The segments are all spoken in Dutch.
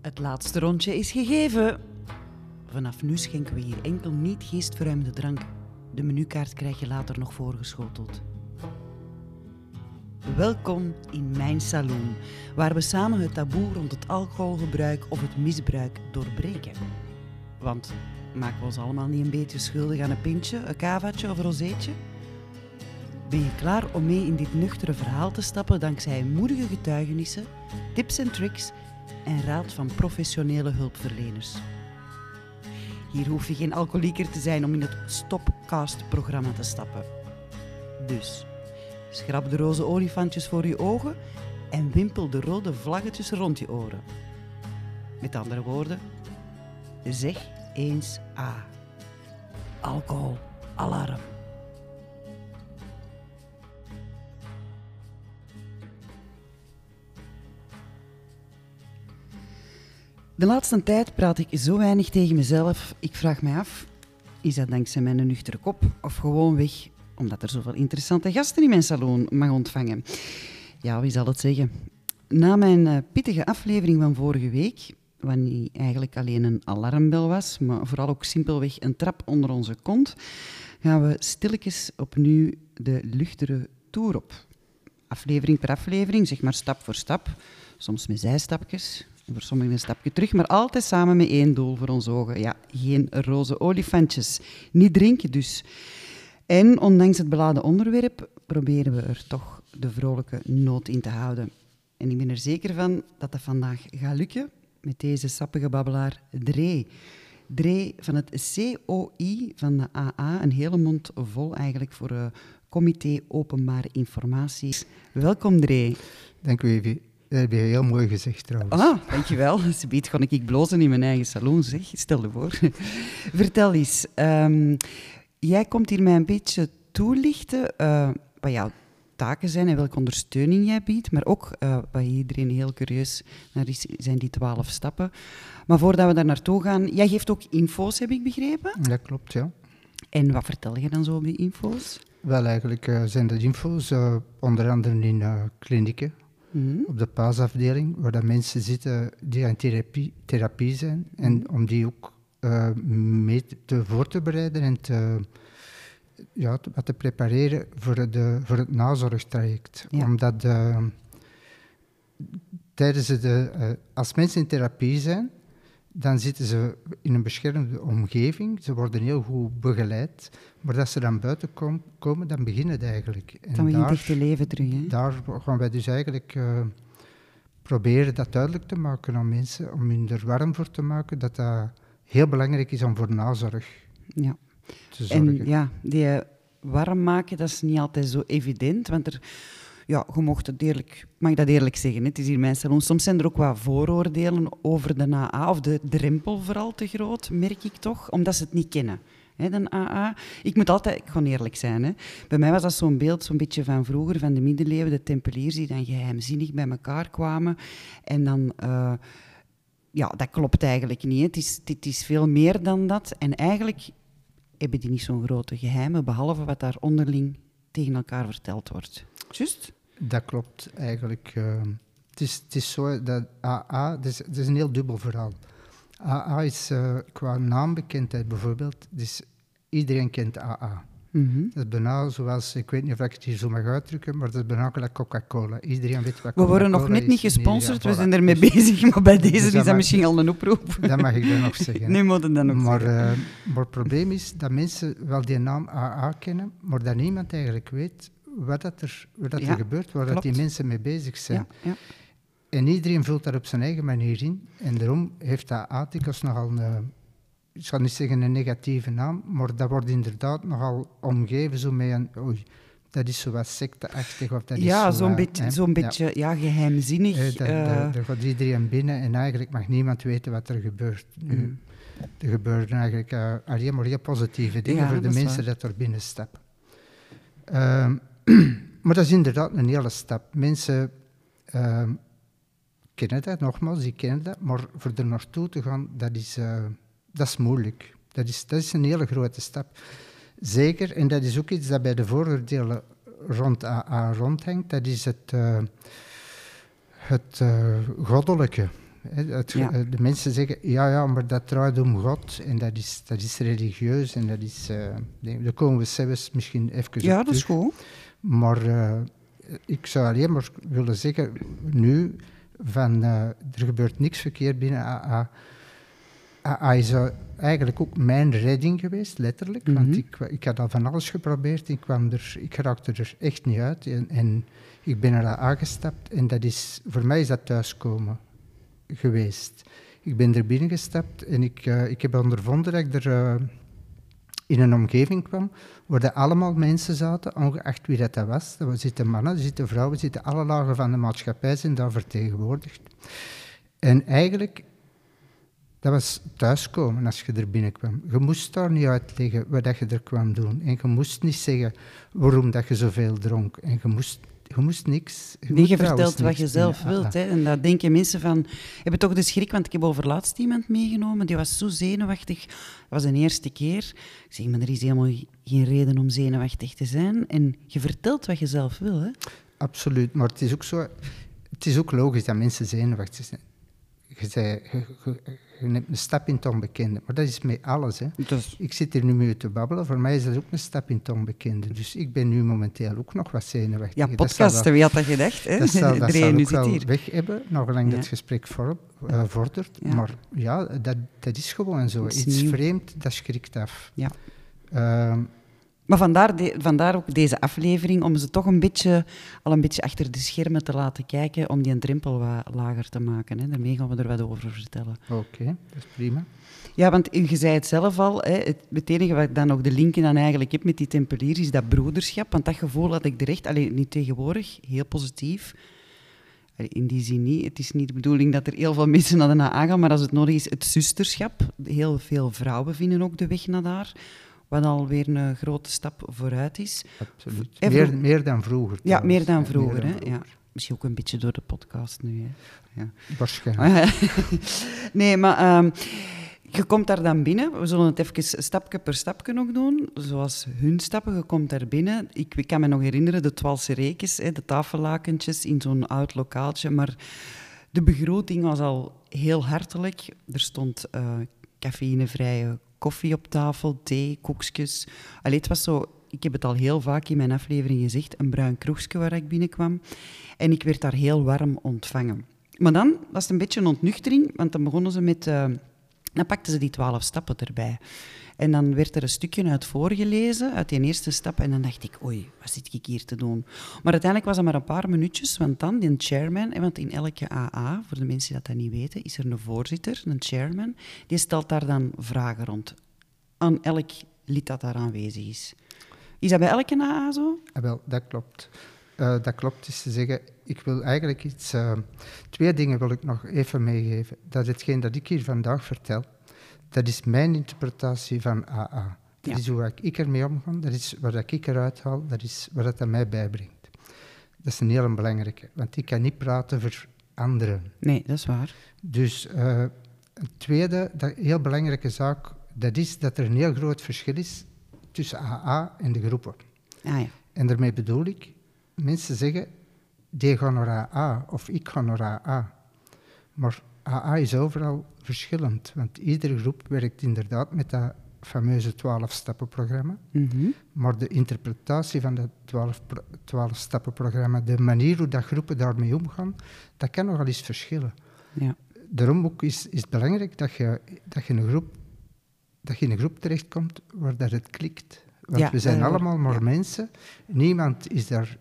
Het laatste rondje is gegeven. Vanaf nu schenken we hier enkel niet geestverruimende drank. De menukaart krijg je later nog voorgeschoteld. Welkom in mijn saloon, waar we samen het taboe rond het alcoholgebruik of het misbruik doorbreken. Want maken we ons allemaal niet een beetje schuldig aan een pintje, een kavaatje of een rozeetje? Ben je klaar om mee in dit nuchtere verhaal te stappen dankzij moedige getuigenissen, tips en tricks en raad van professionele hulpverleners? Hier hoef je geen alcoholieker te zijn om in het Stopcast-programma te stappen. Dus, schrap de roze olifantjes voor je ogen en wimpel de rode vlaggetjes rond je oren. Met andere woorden, zeg eens A. Alcohol, alarm. De laatste tijd praat ik zo weinig tegen mezelf. Ik vraag me af, is dat dankzij mijn nuchtere kop of gewoon weg omdat er zoveel interessante gasten in mijn salon mag ontvangen? Ja, wie zal het zeggen? Na mijn uh, pittige aflevering van vorige week, wanneer eigenlijk alleen een alarmbel was, maar vooral ook simpelweg een trap onder onze kont, gaan we stilletjes opnieuw de luchtere tour op. Aflevering per aflevering, zeg maar stap voor stap, soms met zijstapjes, voor sommigen een stapje terug, maar altijd samen met één doel voor ons ogen. Ja, geen roze olifantjes. Niet drinken dus. En ondanks het beladen onderwerp proberen we er toch de vrolijke noot in te houden. En ik ben er zeker van dat dat vandaag gaat lukken met deze sappige babbelaar Dree. Dree van het COI van de AA, een hele mond vol eigenlijk voor uh, Comité Openbare Informatie. Welkom Dree. Dank u, Evie. Dat heb je heel mooi gezegd trouwens. Ah, dankjewel. Ze biedt gewoon ik blozen in mijn eigen salon, zeg. Stel je voor. Vertel eens, um, jij komt hier mij een beetje toelichten uh, wat jouw taken zijn en welke ondersteuning jij biedt, maar ook uh, wat iedereen heel curieus naar is, zijn die twaalf stappen. Maar voordat we daar naartoe gaan, jij geeft ook info's, heb ik begrepen? Dat klopt, ja. En wat vertel je dan zo op die info's? Wel, eigenlijk uh, zijn dat info's onder andere in klinieken, Mm op de paasafdeling, waar dat mensen zitten die aan therapie, therapie zijn. En mhm. om die ook uh, mee te, voor te bereiden en te, ja, te, te prepareren voor, de, voor het nazorgtraject. Omdat uh, tijdens de, uh, als mensen in therapie zijn, dan zitten ze in een beschermde omgeving. Ze worden heel goed begeleid. Maar als ze dan buiten kom, komen, dan beginnen het eigenlijk. En dan begint echt te leven terug. Hè? Daar gaan wij dus eigenlijk uh, proberen dat duidelijk te maken aan mensen, om hun er warm voor te maken, dat dat heel belangrijk is om voor nazorg ja. te zorgen. En ja, die warm maken, dat is niet altijd zo evident, want er ja, je mocht het eerlijk, mag ik dat eerlijk zeggen, het is hier mijn salon. Soms zijn er ook wat vooroordelen over de AA, of de drempel vooral te groot, merk ik toch, omdat ze het niet kennen. De AA. Ik moet altijd gewoon eerlijk zijn. Bij mij was dat zo'n beeld zo'n beetje van vroeger, van de middeleeuwen, de tempeliers die dan geheimzinnig bij elkaar kwamen. En dan... Uh, ja, dat klopt eigenlijk niet. Het is, het is veel meer dan dat. En eigenlijk hebben die niet zo'n grote geheimen, behalve wat daar onderling tegen elkaar verteld wordt. Juist? Dat klopt eigenlijk. Uh, het, is, het is zo dat AA, het is, het is een heel dubbel verhaal. AA is uh, qua naambekendheid bijvoorbeeld, dus iedereen kent AA. Mm -hmm. Dat is bijna zoals, ik weet niet of ik het hier zo mag uitdrukken, maar dat is bijna gelijk Coca-Cola. Iedereen weet wat We worden nog net niet gesponsord, we zijn ermee bezig, maar bij deze dus is dat, dat misschien al een oproep. Dat mag ik dan nog zeggen. Nu moet dan ook maar, zeggen. Uh, maar het probleem is dat mensen wel die naam AA kennen, maar dat niemand eigenlijk weet wat, dat er, wat dat er gebeurt, waar dat die mensen mee bezig zijn. Ja. En iedereen vult daar op zijn eigen manier in. En daarom heeft dat Atticus nogal een, ik zal niet zeggen een negatieve naam, maar dat wordt inderdaad nogal omgeven zo met een, oei, dat is zo wat secteachtig. Of dat ja, zo'n zo beetje, zo'n beetje ja. geheimzinnig. Eh, dat, uh, daar gaat iedereen binnen en eigenlijk mag niemand weten wat er gebeurt. Nu, mm. Er gebeuren eigenlijk uh, alleen maar heel positieve dingen ja, voor de mensen waar. dat er binnen stappen. Uh, maar dat is inderdaad een hele stap. Mensen uh, kennen dat, nogmaals, die kennen dat, maar voor er naartoe te gaan, dat is, uh, dat is moeilijk. Dat is, dat is een hele grote stap. Zeker, en dat is ook iets dat bij de vooroordelen rond AA rondhangt, dat is het, uh, het goddelijke. Het, De mensen zeggen, ja, ja, maar dat draait om God en dat is, dat is religieus en dat is... Uh, daar komen we zelfs misschien even Ja, dat is goed. Maar uh, ik zou alleen maar willen zeggen, nu, van uh, er gebeurt niks verkeerd binnen AA. AA is eigenlijk ook mijn redding geweest, letterlijk. Want mhm. ik, ik had al van alles geprobeerd. Ik, kwam er, ik raakte er echt niet uit. En, en ik ben er aangestapt. En dat is, voor mij is dat thuiskomen geweest. Ik ben er binnengestapt en ik, uh, ik heb ondervonden dat ik er in een omgeving kwam waar allemaal mensen zaten, ongeacht wie dat, dat was. Er zitten mannen, er zitten vrouwen, er zitten alle lagen van de maatschappij zijn daar vertegenwoordigd. En eigenlijk dat was thuiskomen als je er binnenkwam. Je moest daar niet uitleggen wat je er kwam doen. En je moest niet zeggen waarom dat je zoveel dronk. En je moest, je moest niks. Je nee, je vertelt wat je zelf wilt. Hè? En dat denken mensen van... Hebben toch de schrik, want ik heb over laatst iemand meegenomen, die was zo zenuwachtig. Dat was een eerste keer. Ik zeg, maar er is helemaal geen reden om zenuwachtig te zijn. En je vertelt wat je zelf wil. Hè? Absoluut, maar het is ook zo... Het is ook logisch dat mensen zenuwachtig zijn. Je, zei, je neemt een stap in het onbekende. Maar dat is met alles. Hè. Ik zit hier nu mee te babbelen. Voor mij is dat ook een stap in het onbekende. Dus ik ben nu momenteel ook nog wat zenuwachtig. Ja, podcasten, wie had dat gedacht? Hè? Dat zal, dat zal ook wel hier. weg hebben, nagelang ja. dat gesprek voor, uh, vordert. Maar ja, dat, dat is gewoon zo. Iets vreemd, dat schrikt af. Ja. Uh, maar vandaar, vandaar ook deze aflevering, om ze toch een beetje, al een beetje achter de schermen te laten kijken, om die een drempel wat lager te maken. Hè. Daarmee gaan we er wat over vertellen. Oké, dat is prima. Ja, want je zei het zelf al, hè, het, het enige wat ik dan nog de linken dan eigenlijk heb met die tempeliers is dat broederschap. Want dat gevoel had ik er echt, alleen niet tegenwoordig, heel positief. In die zin niet. Het is niet de bedoeling dat er heel veel mensen naar de AA gaan, maar als het nodig is, het zusterschap. Heel veel vrouwen vinden ook de weg naar daar wat alweer een grote stap vooruit is. Absoluut. Meer, meer dan vroeger. Ja, meer dan vroeger. hè? Ja. Misschien ook een beetje door de podcast nu. Hè? Ja. Waarschijnlijk. nee, maar ehm, je komt daar dan binnen. We zullen het even stapje per stapje nog doen. Zoals hun stappen. Je komt daar binnen. Ik, ik kan me nog herinneren, de Twaalse reekjes, hè, de tafellakentjes in zo'n oud lokaaltje. Maar de begroting was al heel hartelijk. Er stond uh, cafeïnevrije koffie op tafel, thee, koekjes. Allee, het was zo, ik heb het al heel vaak in mijn aflevering gezegd, een bruin kroegje waar ik binnenkwam. En ik werd daar heel warm ontvangen. Maar dan was het een beetje een ontnuchtering, want dan begonnen ze met... Uh, dan pakten ze die twaalf stappen erbij. En dan werd er een stukje uit voorgelezen, uit die eerste stap. En dan dacht ik, oei, wat zit ik hier te doen? Maar uiteindelijk was het maar een paar minuutjes, want dan, die chairman, want in elke AA, voor de mensen die dat niet weten, is er een voorzitter, een chairman, die stelt daar dan vragen rond. Aan elk lid dat daar aanwezig is. Is dat bij elke AA zo? Ja, ah, wel, dat klopt. Uh, dat klopt, is te zeggen, ik wil eigenlijk iets... Uh, twee dingen wil ik nog even meegeven. Dat hetgeen dat ik hier vandaag vertel, dat is mijn interpretatie van AA. Dat is hoe ik ermee omga, dat is wat ik eruit haal, dat is wat het aan mij bijbrengt. Dat is een heel belangrijke, want ik kan niet praten voor anderen. Nee, dat is waar. Dus uh, een tweede, dat, heel belangrijke zaak, dat is dat er een heel groot verschil is tussen AA en de groepen. Ah, ja. En daarmee bedoel ik, mensen zeggen, die gaan naar AA of ik ga naar AA. Maar AA is overal verschillend, want iedere groep werkt inderdaad met dat fameuze 12-stappenprogramma. Mm Maar de interpretatie van dat 12-stappenprogramma, de manier hoe dat groepen daarmee omgaan, dat kan nogal eens verschillen. Ja. Daarom ook is, is het belangrijk dat je, dat, je een groep, dat je in een groep terechtkomt waar dat het klikt. Want we zijn allemaal maar mensen. Niemand is daar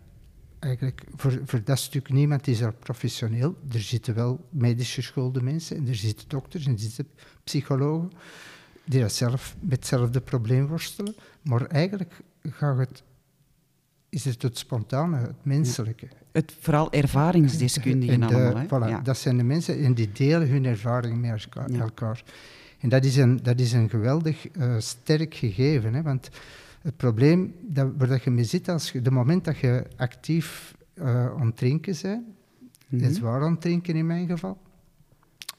eigenlijk voor, voor dat stuk niemand is er professioneel. Er zitten wel medisch geschoolde mensen en er zitten dokters en er zitten psychologen die dat zelf met hetzelfde probleem worstelen. Maar eigenlijk gaat het, is het het spontane, het menselijke. Het vooral ervaringsdeskundigen allemaal. Hè? Voilà, Dat zijn de mensen en die delen hun ervaring met elkaar. En dat is een, dat is een geweldig uh, sterk gegeven, hè? want het probleem dat, waar dat je mee zit, als je, de moment dat je actief uh, aan het drinken bent, mm -hmm. zwaar aan het drinken in mijn geval,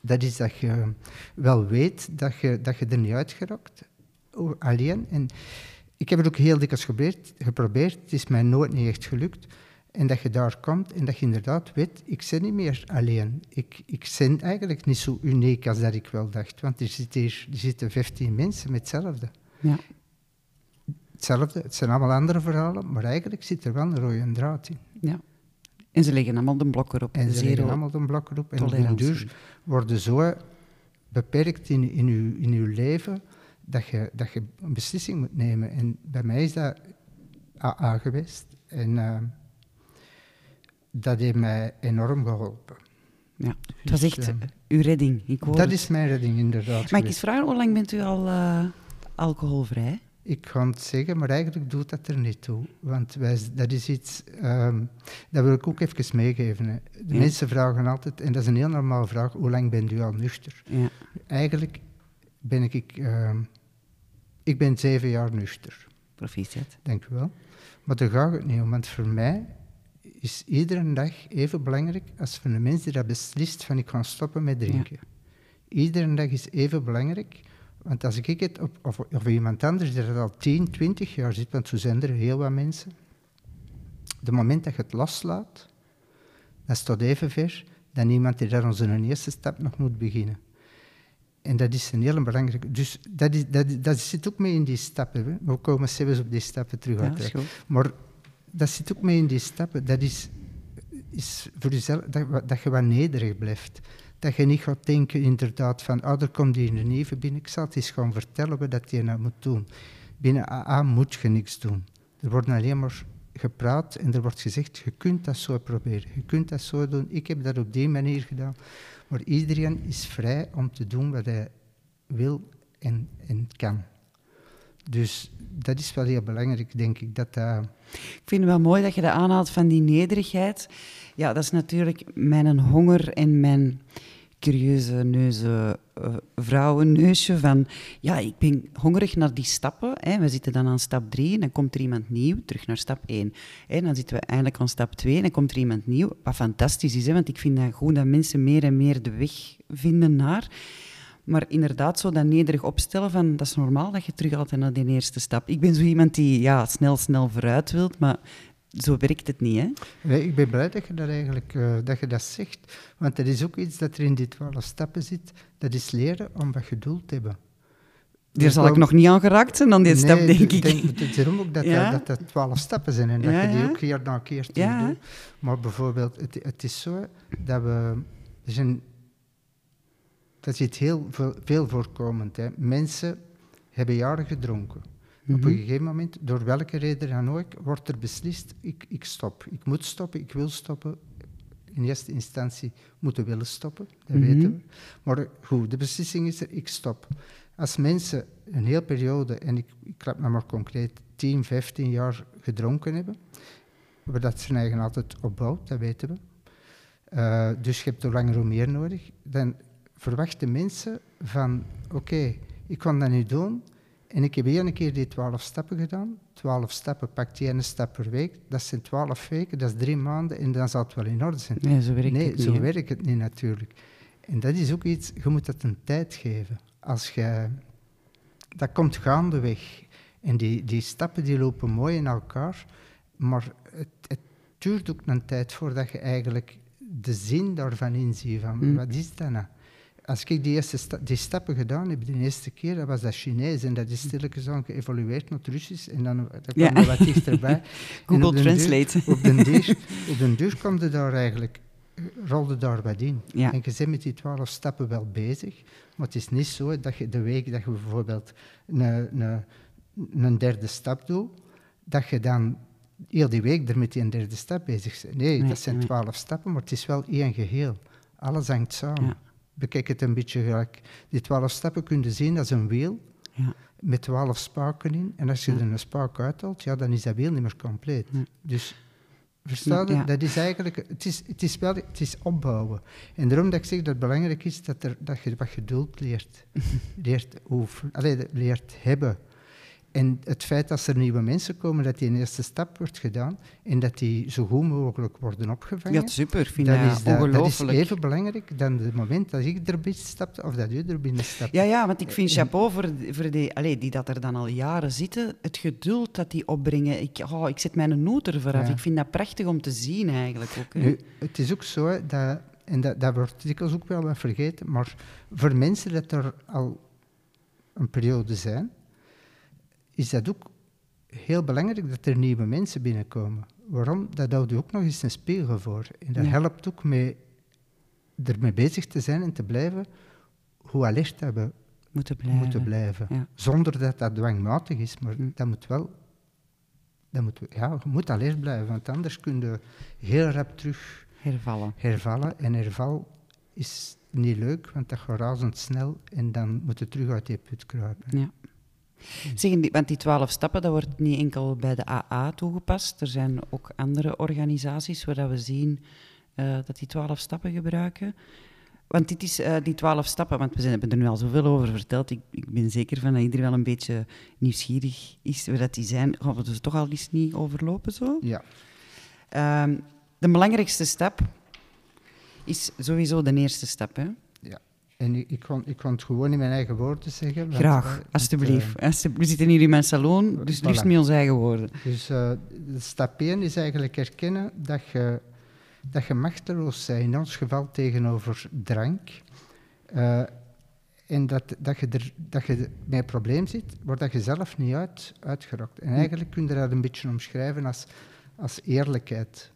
dat is dat je wel weet dat je, dat je er niet uit geraakt, alleen. En ik heb het ook heel dikwijls geprobeerd, geprobeerd, het is mij nooit niet echt gelukt. En dat je daar komt en dat je inderdaad weet, ik ben niet meer alleen. Ik, ik ben eigenlijk niet zo uniek als dat ik wel dacht. Want er zitten hier er zitten 15 mensen met hetzelfde. Ja. Hetzelfde, het zijn allemaal andere verhalen, maar eigenlijk zit er wel een rode draad in. Ja. En ze leggen allemaal de blok erop. En ze leggen allemaal de blok erop. En op den duur worden zo beperkt in, in, uw, in uw leven dat je, dat je een beslissing moet nemen. En bij mij is dat AA geweest. En uh, dat heeft mij enorm geholpen. Ja, het was echt dus, uh, uw redding. Ik dat het. is mijn redding, inderdaad. Mag ik eens vragen, hoe lang bent u al uh, alcoholvrij? Ik kan het zeggen, maar eigenlijk doet dat er niet toe. Want wij, dat is iets, um, dat wil ik ook even meegeven. Hè. De mensen vragen altijd, en dat is een heel normale vraag, hoe lang bent u al nuchter? Ja. Eigenlijk ben ik, uh, ik ben zeven jaar nuchter. Proficiat. Denk je wel. Maar daar gaat het niet om, want voor mij is iedere dag even belangrijk als voor de mensen die dat beslist van ik ga stoppen met drinken. Iedere dag is even belangrijk, want als ik het op, of, of iemand anders die dat al 10, 20 jaar zit, want zo zijn er heel wat mensen, de moment dat je het loslaat, dat staat even ver dan iemand die daar onze eerste stap nog moet beginnen. En dat is een heel belangrijke. Dus dat, is, dat, dat zit ook mee in die stappen. Hè. We komen zelfs op die stappen terug uit. maar dat zit ook mee in die stappen. Dat is, is voor jezelf dat, dat je wat nederig blijft. Dat je niet gaat denken inderdaad van, oh, er komt die een neven binnen. Ik zal het eens gewoon vertellen wat dat je nou moet doen. Binnen AA moet je niks doen. Er wordt alleen maar gepraat en er wordt gezegd, je kunt dat zo proberen. Je kunt dat zo doen. Ik heb dat op die manier gedaan. Maar iedereen is vrij om te doen wat hij wil en, en kan. Dus dat is wel heel belangrijk, denk ik. Dat, uh... Ik vind het wel mooi dat je dat aanhaalt van die nederigheid. Ja, dat is natuurlijk mijn honger en mijn curieuze neuze uh, vrouwenneusje van ja, ik ben hongerig naar die stappen. Hè. We zitten dan aan stap 3 en dan komt er iemand nieuw terug naar stap 1. En dan zitten we eindelijk aan stap 2 en dan komt er iemand nieuw. Wat fantastisch is, hè, want ik vind dat goed dat mensen meer en meer de weg vinden naar. Maar inderdaad, zo dat nederig opstellen van dat is normaal dat je terug altijd naar die eerste stap. Ik ben zo iemand die ja, snel, snel vooruit wilt, maar zo werkt het niet, hè? Nee, ik ben blij dat je dat eigenlijk uh, dat je dat zegt. Want er is ook iets dat er in die twaalf stappen zit. Dat is leren om wat geduld te hebben. Daar zal ik nog niet aan geraakt zijn dan die nee, stap, denk ik. Denk, het is daarom ook dat, ja? dat, dat twaalf stappen zijn en dat ja, je die ook keer na keer doet. Maar bijvoorbeeld, het, het is zo dat we... Er zijn dat is iets heel veel, veel voorkomend. Hè. Mensen hebben jaren gedronken. Op een mhm. gegeven moment, door welke reden dan ook, wordt er beslist, ik, ik stop. Ik moet stoppen, ik wil stoppen. In eerste instantie moeten willen stoppen, dat mhm. weten we. Maar goed, de beslissing is er, ik stop. Als mensen een hele periode, en ik, ik laat me maar concreet, 10, 15 jaar gedronken hebben, dat zijn eigen altijd opbouwt, dat weten we. Uh, dus je hebt er langer hoe meer nodig. Dan verwachten mensen van, oké, ik kan dat nu doen en ik heb één keer die twaalf stappen gedaan. Twaalf stappen, pakt je een stap per week. Dat zijn twaalf weken, dat is drie maanden en dan zal het wel in orde zijn. Nee, zo werkt nee, het niet. zo werkt het niet natuurlijk. En dat is ook iets, je moet dat een tijd geven. Als je, dat komt gaandeweg. En die, die stappen die lopen mooi in elkaar, maar het, het duurt ook een tijd voordat je eigenlijk de zin daarvan inziet. Van, mm. Wat is dat nou? Als ik die, eerste die stappen gedaan heb, de eerste keer, dat was dat Chinees en dat is stilletjes aan geëvolueerd naar het Russisch en dan, dan kwam er wat dichterbij. Google Translate. op den duur, op den duur kwam je daar eigenlijk, rolde daar wat in. Ja. En je bent met die twaalf stappen wel bezig, maar het is niet zo dat je de week dat je bijvoorbeeld een, een, een derde stap doet, dat je dan heel die week er met die derde stap bezig bent. Nee, dat zijn twaalf stappen, maar het is wel één geheel. Alles hangt samen. Ja bekijk het een beetje gelijk. Die twaalf stappen kun je zien als een wiel ja. met twaalf spaken in. En als je er een spaak uithaalt, ja, dan is dat wiel niet meer compleet. Dus Verstaan? Dat is eigenlijk, het is, het is wel, het is opbouwen. En daarom dat ik zeg dat het belangrijk is dat, er, dat je wat geduld leert. leert, over, allee, leert hebben. En het feit dat er nieuwe mensen komen, dat die een eerste stap wordt gedaan en dat die zo goed mogelijk worden opgevangen. Ja, super. Vind dat, is, dat, dat, is even belangrijk dan het moment dat ik er binnen stap of dat u er binnen stapt. Ja, ja, want ik vind chapeau voor, voor die, allez, die dat er dan al jaren zitten. Het geduld dat die opbrengen. Ik, oh, ik zet mijn noot ervoor af. Ik vind dat prachtig om te zien eigenlijk ook. Nu, het is ook zo dat, en dat, dat wordt dikwijls ook wel wat vergeten, maar voor mensen dat er al een periode zijn is dat ook heel belangrijk dat er nieuwe mensen binnenkomen. Waarom? Dat houdt u ook nog eens een spiegel voor. En dat helpt ook mee ermee bezig te zijn en te blijven hoe alert dat we moeten blijven. Moeten blijven. Zonder dat dat dwangmatig is, maar hm. dat moet wel... Dat moet, ja, je moet alert blijven, want anders kun je heel rap terug hervallen. hervallen. En herval is niet leuk, want dat gaat razendsnel en dan moet je terug uit die put kruipen. Ja. Zeg, want die twaalf stappen, dat wordt niet enkel bij de AA toegepast. Er zijn ook andere organisaties waar we zien uh, dat die twaalf stappen gebruiken. Want dit is uh, die twaalf stappen, want we zijn, hebben er nu al zoveel over verteld. Ik, ik, ben zeker van dat iedereen wel een beetje nieuwsgierig is waar dat die zijn. Gaan we dus toch al eens niet overlopen zo? Ja. Uh, de belangrijkste stap is sowieso de eerste stap. Hè? En ik, ik, kon, ik kon het gewoon in mijn eigen woorden zeggen. Graag, uh, alstublieft. We zitten hier in mijn salon, dus voilà. liefst met onze eigen woorden. Dus uh, stap 1 is eigenlijk erkennen dat je, dat je machteloos bent, in ons geval tegenover drank. Uh, en dat, dat, je er, dat je met een probleem zit, waar dat je zelf niet uit, uitgerokt. En hm. eigenlijk kun je dat een beetje omschrijven als, als eerlijkheid.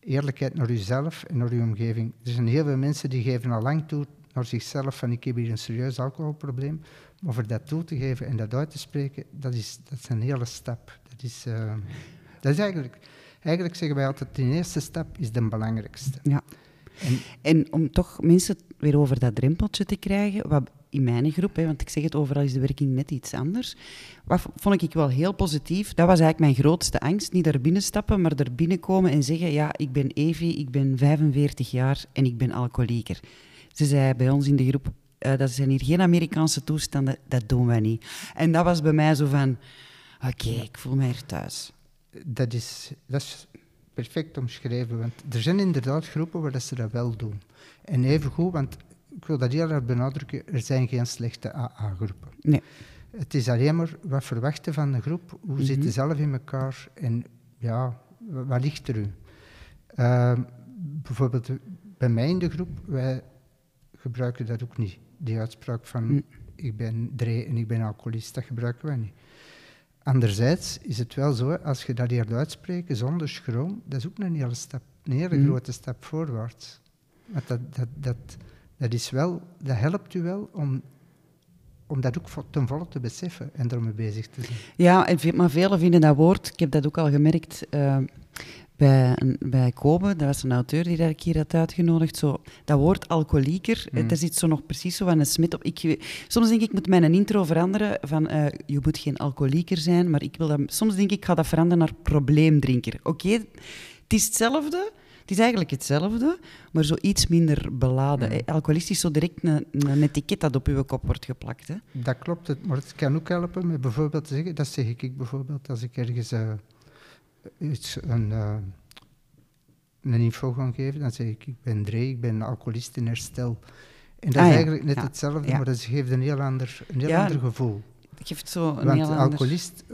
Eerlijkheid naar jezelf en naar je omgeving. Er zijn heel veel mensen die geven al lang toe naar zichzelf van ik heb hier een serieus alcoholprobleem. Maar voor dat toe te geven en dat uit te spreken, dat is, dat is een hele stap. Dat is, uh, dat is eigenlijk, eigenlijk zeggen wij altijd, de eerste stap is de belangrijkste. Ja. En, en, om toch mensen weer over dat drempeltje te krijgen, wat in mijn groep, hè, want ik zeg het overal is de werking net iets anders, wat vond ik wel heel positief. Dat was eigenlijk mijn grootste angst. Niet daar binnenstappen, maar er binnenkomen en zeggen, ja, ik ben Evie, ik ben 45 jaar en ik ben alcoholieker. Ze zei bij ons in de groep, uh, dat zijn hier geen Amerikaanse toestanden, dat doen wij niet. En dat was bij mij zo van, oké, ik voel mij er thuis. Dat is, dat is perfect omschreven, want er zijn inderdaad groepen waar dat ze dat wel doen. En even goed, want ik wil dat heel erg benadrukken, er zijn geen slechte AA-groepen. Nee. Het is alleen maar wat verwachten van de groep, hoe mm zit je zelf in elkaar en ja, wat ligt er u? Uh, bijvoorbeeld bij mij in de groep, wij gebruiken dat ook niet. Die uitspraak van hm. ik ben dre en ik ben alcoholist, dat gebruiken wij niet. Anderzijds is het wel zo, als je dat hier uitspreken zonder schroom, dat is ook een hele, stap, een hele hm. grote stap voorwaarts. Maar dat, dat, dat, dat, is wel, dat helpt u wel om, om dat ook ten volle te beseffen en ermee bezig te zijn. Ja, maar velen vinden dat woord, ik heb dat ook al gemerkt, uh, bij, bij Kobe, dat was een auteur die ik hier had uitgenodigd, zo, dat woord alcoholieker, mm. daar zit zo nog precies zo van een smit op. Ik, soms denk ik, ik moet mijn intro veranderen van, uh, je moet geen alcoholieker zijn, maar ik wil dat, soms denk ik, ik ga dat veranderen naar probleemdrinker. Oké, het is hetzelfde, het is eigenlijk hetzelfde, maar zo iets minder beladen. Mm. Alcoholist is zo direct een, een, etiket dat op uw kop wordt geplakt. Hè? Dat klopt, maar het kan ook helpen met bijvoorbeeld te zeggen, dat zeg ik bijvoorbeeld als ik ergens... Uh, iets, een, uh, een info gaan geven, dan zeg ik, ik ben Dre, ik ben alcoholist in herstel. En dat is ah, eigenlijk net hetzelfde, maar dat geeft een heel ander, een heel ander gevoel. Het geeft zo een Want heel alcoholist,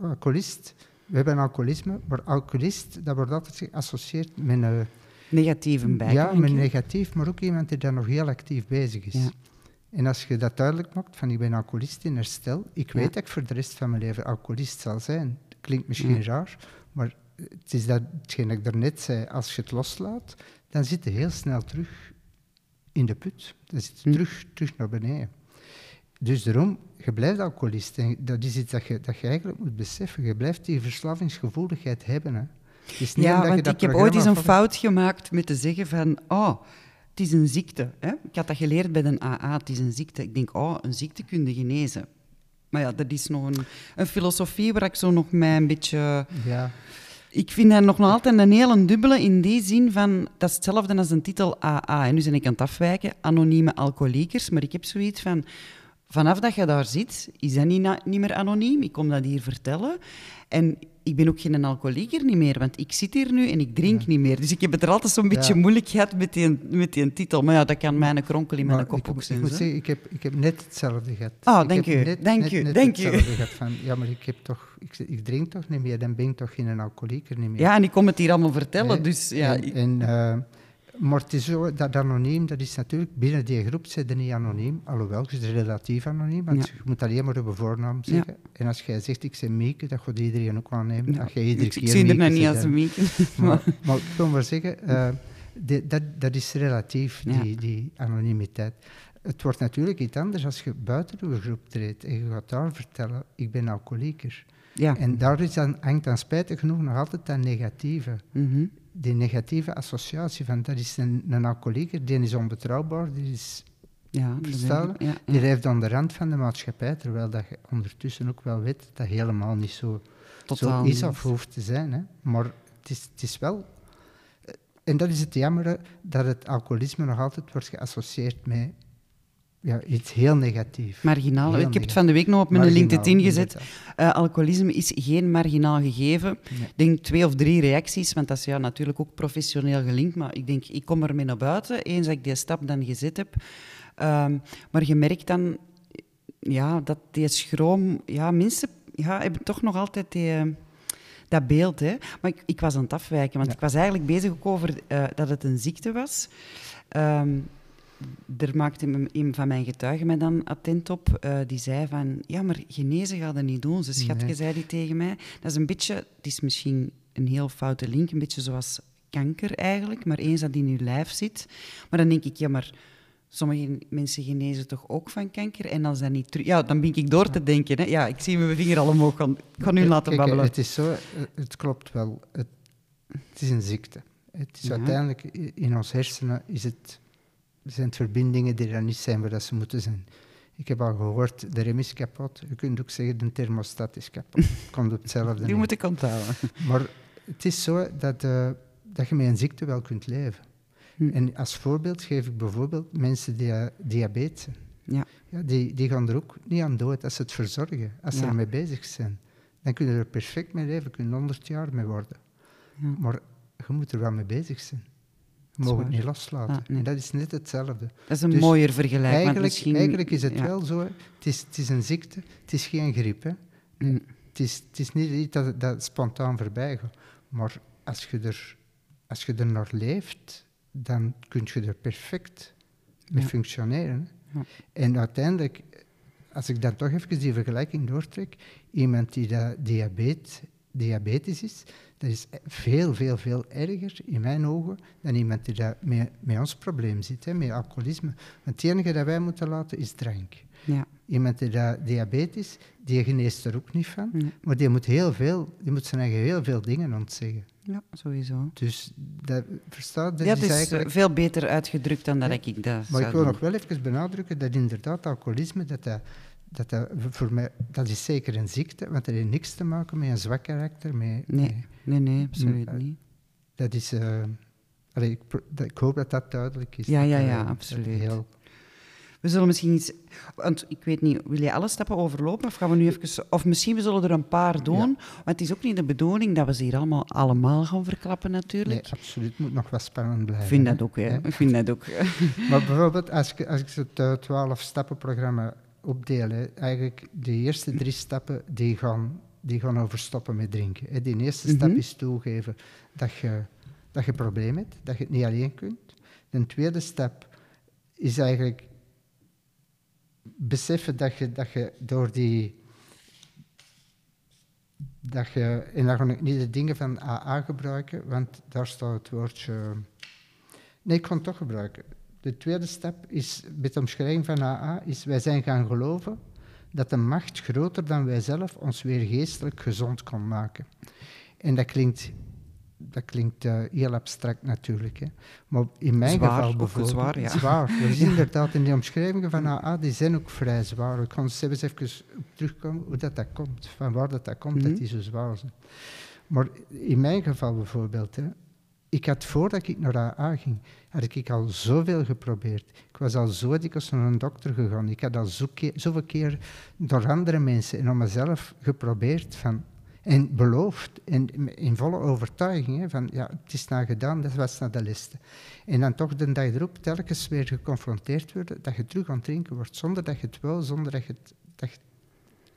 alcoholist, we hebben alcoholisme, maar alcoholist, dat wordt altijd geassocieerd met een... Negatieve bij. Ja, met negatief, maar ook iemand die daar nog heel actief bezig is. En als je dat duidelijk maakt, van ik ben alcoholist in herstel, ik weet dat ik voor de rest van mijn leven alcoholist zal zijn. Klinkt misschien raar, maar het is dat, hetgeen dat ik daarnet zei, als je het loslaat, dan zit je heel snel terug in de put. Dan zit je hm. terug, terug naar beneden. Dus daarom, je blijft alcoholist. En dat is iets dat je, dat je eigenlijk moet beseffen. Je blijft die verslavingsgevoeligheid hebben. Hè. niet ja, want ik heb ooit eens een fout gemaakt met te zeggen van... Oh, het is een ziekte. Hè? Ik had dat geleerd bij een AA, het is een ziekte. Ik denk, oh, een ziekte kun je genezen. Maar ja, dat is nog een, een filosofie waar ik zo nog mij een beetje... Ja. Ik vind dat nog altijd een hele dubbele in die zin van... Dat is hetzelfde als een titel AA. En nu ben ik aan het afwijken, anonieme alcoholiekers. Maar ik heb zoiets van... vanaf dat je daar zit, is dat niet, niet meer anoniem. Ik kom dat hier vertellen. En ik ben ook geen alcoholieker niet meer, want ik zit hier nu en ik drink niet meer. Dus ik heb het er altijd zo'n beetje moeilijk gehad met die, met die titel. Maar ja, dat kan mijn kronkel in mijn kop ik, ook zijn. Ik moet zeggen, ik heb, ik heb net hetzelfde gehad. Ah, dank u, net, dank net, u, net dank u. Van, ja, maar ik, heb toch, ik, ik, drink toch niet meer, dan ben ik toch geen alcoholieker niet meer. Ja, en ik kom het hier allemaal vertellen, dus ja... En, en uh, maar het is zo, dat anoniem, dat is natuurlijk, binnen die groep zit je niet anoniem, alhoewel, het is relatief anoniem, want je moet alleen maar op voornaam zeggen. En als jij zegt, ik ben Mieke, dat gaat iedereen ook aannemen. Ja. je iedere ik, keer ik zie er nou niet als Mieke. Maar, maar ik wil maar zeggen, uh, dat, dat is relatief, die, die anonimiteit. Het wordt natuurlijk iets anders als je buiten de groep treedt en je gaat daar vertellen, ik ben alcoholieker. Ja. En daar is dan, hangt dan spijtig genoeg nog altijd dat negatieve. Mm die negatieve associatie van dat is een, een alcoholieker, die is onbetrouwbaar, die is ja, ja, ja. die leeft aan de rand van de maatschappij, terwijl dat je ondertussen ook wel weet dat dat helemaal niet zo, zo is of hoeft te zijn. Hè. Maar het is, het is wel... Eh, en dat is het jammer, dat het alcoholisme nog altijd wordt geassocieerd met ja, iets heel negatiefs. Marginaal. ik heb het van de week nog op mijn LinkedIn gezet. Uh, alcoholisme is geen marginaal gegeven. Ik denk twee of drie reacties, want dat is ja, natuurlijk ook professioneel gelinkt. Maar ik denk, ik kom ermee naar buiten, eens dat ik die stap dan gezet heb. Um, maar je merkt dan ja, dat die schroom... Ja, mensen ja, hebben toch nog altijd die dat beeld. Hè. Maar ik, ik, was aan het afwijken, want ik was eigenlijk bezig ook over uh, dat het een ziekte was. Um, er maakte een van mijn getuigen mij dan attent op. Uh, die zei van, ja, maar genezen gaat dat niet doen. Ze schatje nee. zei die tegen mij. Dat is een beetje, het is misschien een heel foute link, een beetje zoals kanker eigenlijk, maar eens dat in je lijf zit. Maar dan denk ik, ja, maar sommige mensen genezen toch ook van kanker? En als dat niet terug... Ja, dan ben ik door te denken. Hè. Ja, ik zie mijn vinger al omhoog gaan. Ik ga nu laten babbelen. Het is zo, het klopt wel. Het, het is een ziekte. Het is uiteindelijk, in ons hersenen is het zijn het verbindingen die er niet zijn waar dat ze moeten zijn. Ik heb al gehoord, de rem is kapot. Je kunt ook zeggen, de thermostat is kapot. Komt op hetzelfde Die moet ik onthouden. Maar het is zo dat, uh, dat je met een ziekte wel kunt leven. Hm. En als voorbeeld geef ik bijvoorbeeld mensen die uh, diabetes ja. ja. die, die gaan er ook niet aan dood als ze het verzorgen, als ze ermee bezig zijn. Dan kunnen ze er perfect mee leven, kunnen 100 jaar mee worden. Ja. Maar je moet er wel mee bezig zijn mogen het niet loslaten. En dat is net hetzelfde. Dat is een dus mooier vergelijking. Eigenlijk, misschien... eigenlijk is het wel zo, het is, het is een ziekte, het is geen griep. Hè. Mm. Het, is, het is niet iets dat, dat spontaan voorbij gaat. Maar als je, er, als je er naar leeft, dan kun je er perfect mee functioneren. Ja. En uiteindelijk, als ik dan toch even die vergelijking doortrek, iemand die diabetes, diabetes is, dat is veel, veel, veel erger in mijn ogen dan iemand die dat met, met ons probleem zit, hè, met alcoholisme. Want het enige dat wij moeten laten is drank. Ja. Iemand die dat diabetes, die geneest er ook niet van, maar die moet, heel veel, die moet zijn eigen heel veel dingen ontzeggen. Ja, sowieso. Dus dat, verstaat, dat ja, is, is eigenlijk... veel beter uitgedrukt dan dat ik dat Maar ik wil nog wel even benadrukken dat inderdaad alcoholisme, dat dat dat, dat, voor mij, dat is zeker een ziekte, want dat heeft niks te maken met een zwak karakter. Met, nee, nee, nee, absoluut niet. Dat is... Uh, allee, ik, ik, hoop dat dat duidelijk is. Ja, ja, ja, absoluut. Heel... We zullen misschien iets... Want ik weet niet, wil je alle stappen overlopen? Of gaan we nu even... Of misschien we zullen er een paar doen. Want het is ook niet de bedoeling dat we ze hier allemaal, allemaal gaan verklappen, natuurlijk. Nee, absoluut. Het moet nog wat spannend blijven. Ik vind dat ook, hè. Ik vind dat ook. maar bijvoorbeeld, als ik, als ik het 12-stappenprogramma opdelen. Eigenlijk de eerste drie stappen die gaan, die gaan over stoppen met drinken. De eerste stap mhm. is toegeven dat je, dat je een probleem hebt, dat je het niet alleen kunt. De tweede stap is eigenlijk beseffen dat je, dat je door die. Dat je, en dan ga ik niet de dingen van AA gebruiken, want daar staat het woordje. Nee, ik kan het toch gebruiken. De tweede stap is, met de omschrijving van AA, is wij zijn gaan geloven dat een macht groter dan wij zelf ons weer geestelijk gezond kon maken. En dat klinkt, dat klinkt uh, heel abstract natuurlijk. Hè. Maar in mijn geval bijvoorbeeld... Zwaar, ja. Zwaar. We zien inderdaad in de omschrijvingen van AA, die zijn ook vrij zwaar. Ik kan eens even op terugkomen hoe dat, dat komt. Van waar dat, dat komt, dat mhm. die zo zwaar zijn. Maar in mijn geval bijvoorbeeld... Hè, ik had voordat ik naar AA ging, had ik al zoveel geprobeerd. Ik was al zo dikwijls naar een dokter gegaan. Ik had al zo keer, zoveel keer door andere mensen en om mezelf geprobeerd van, en beloofd, en in volle overtuiging, hè, van ja, het is nou gedaan, dat was naar de liste. En dan toch de dag erop telkens weer geconfronteerd worden dat je terug aan het drinken wordt, zonder dat je het wil, zonder dat je het... Dat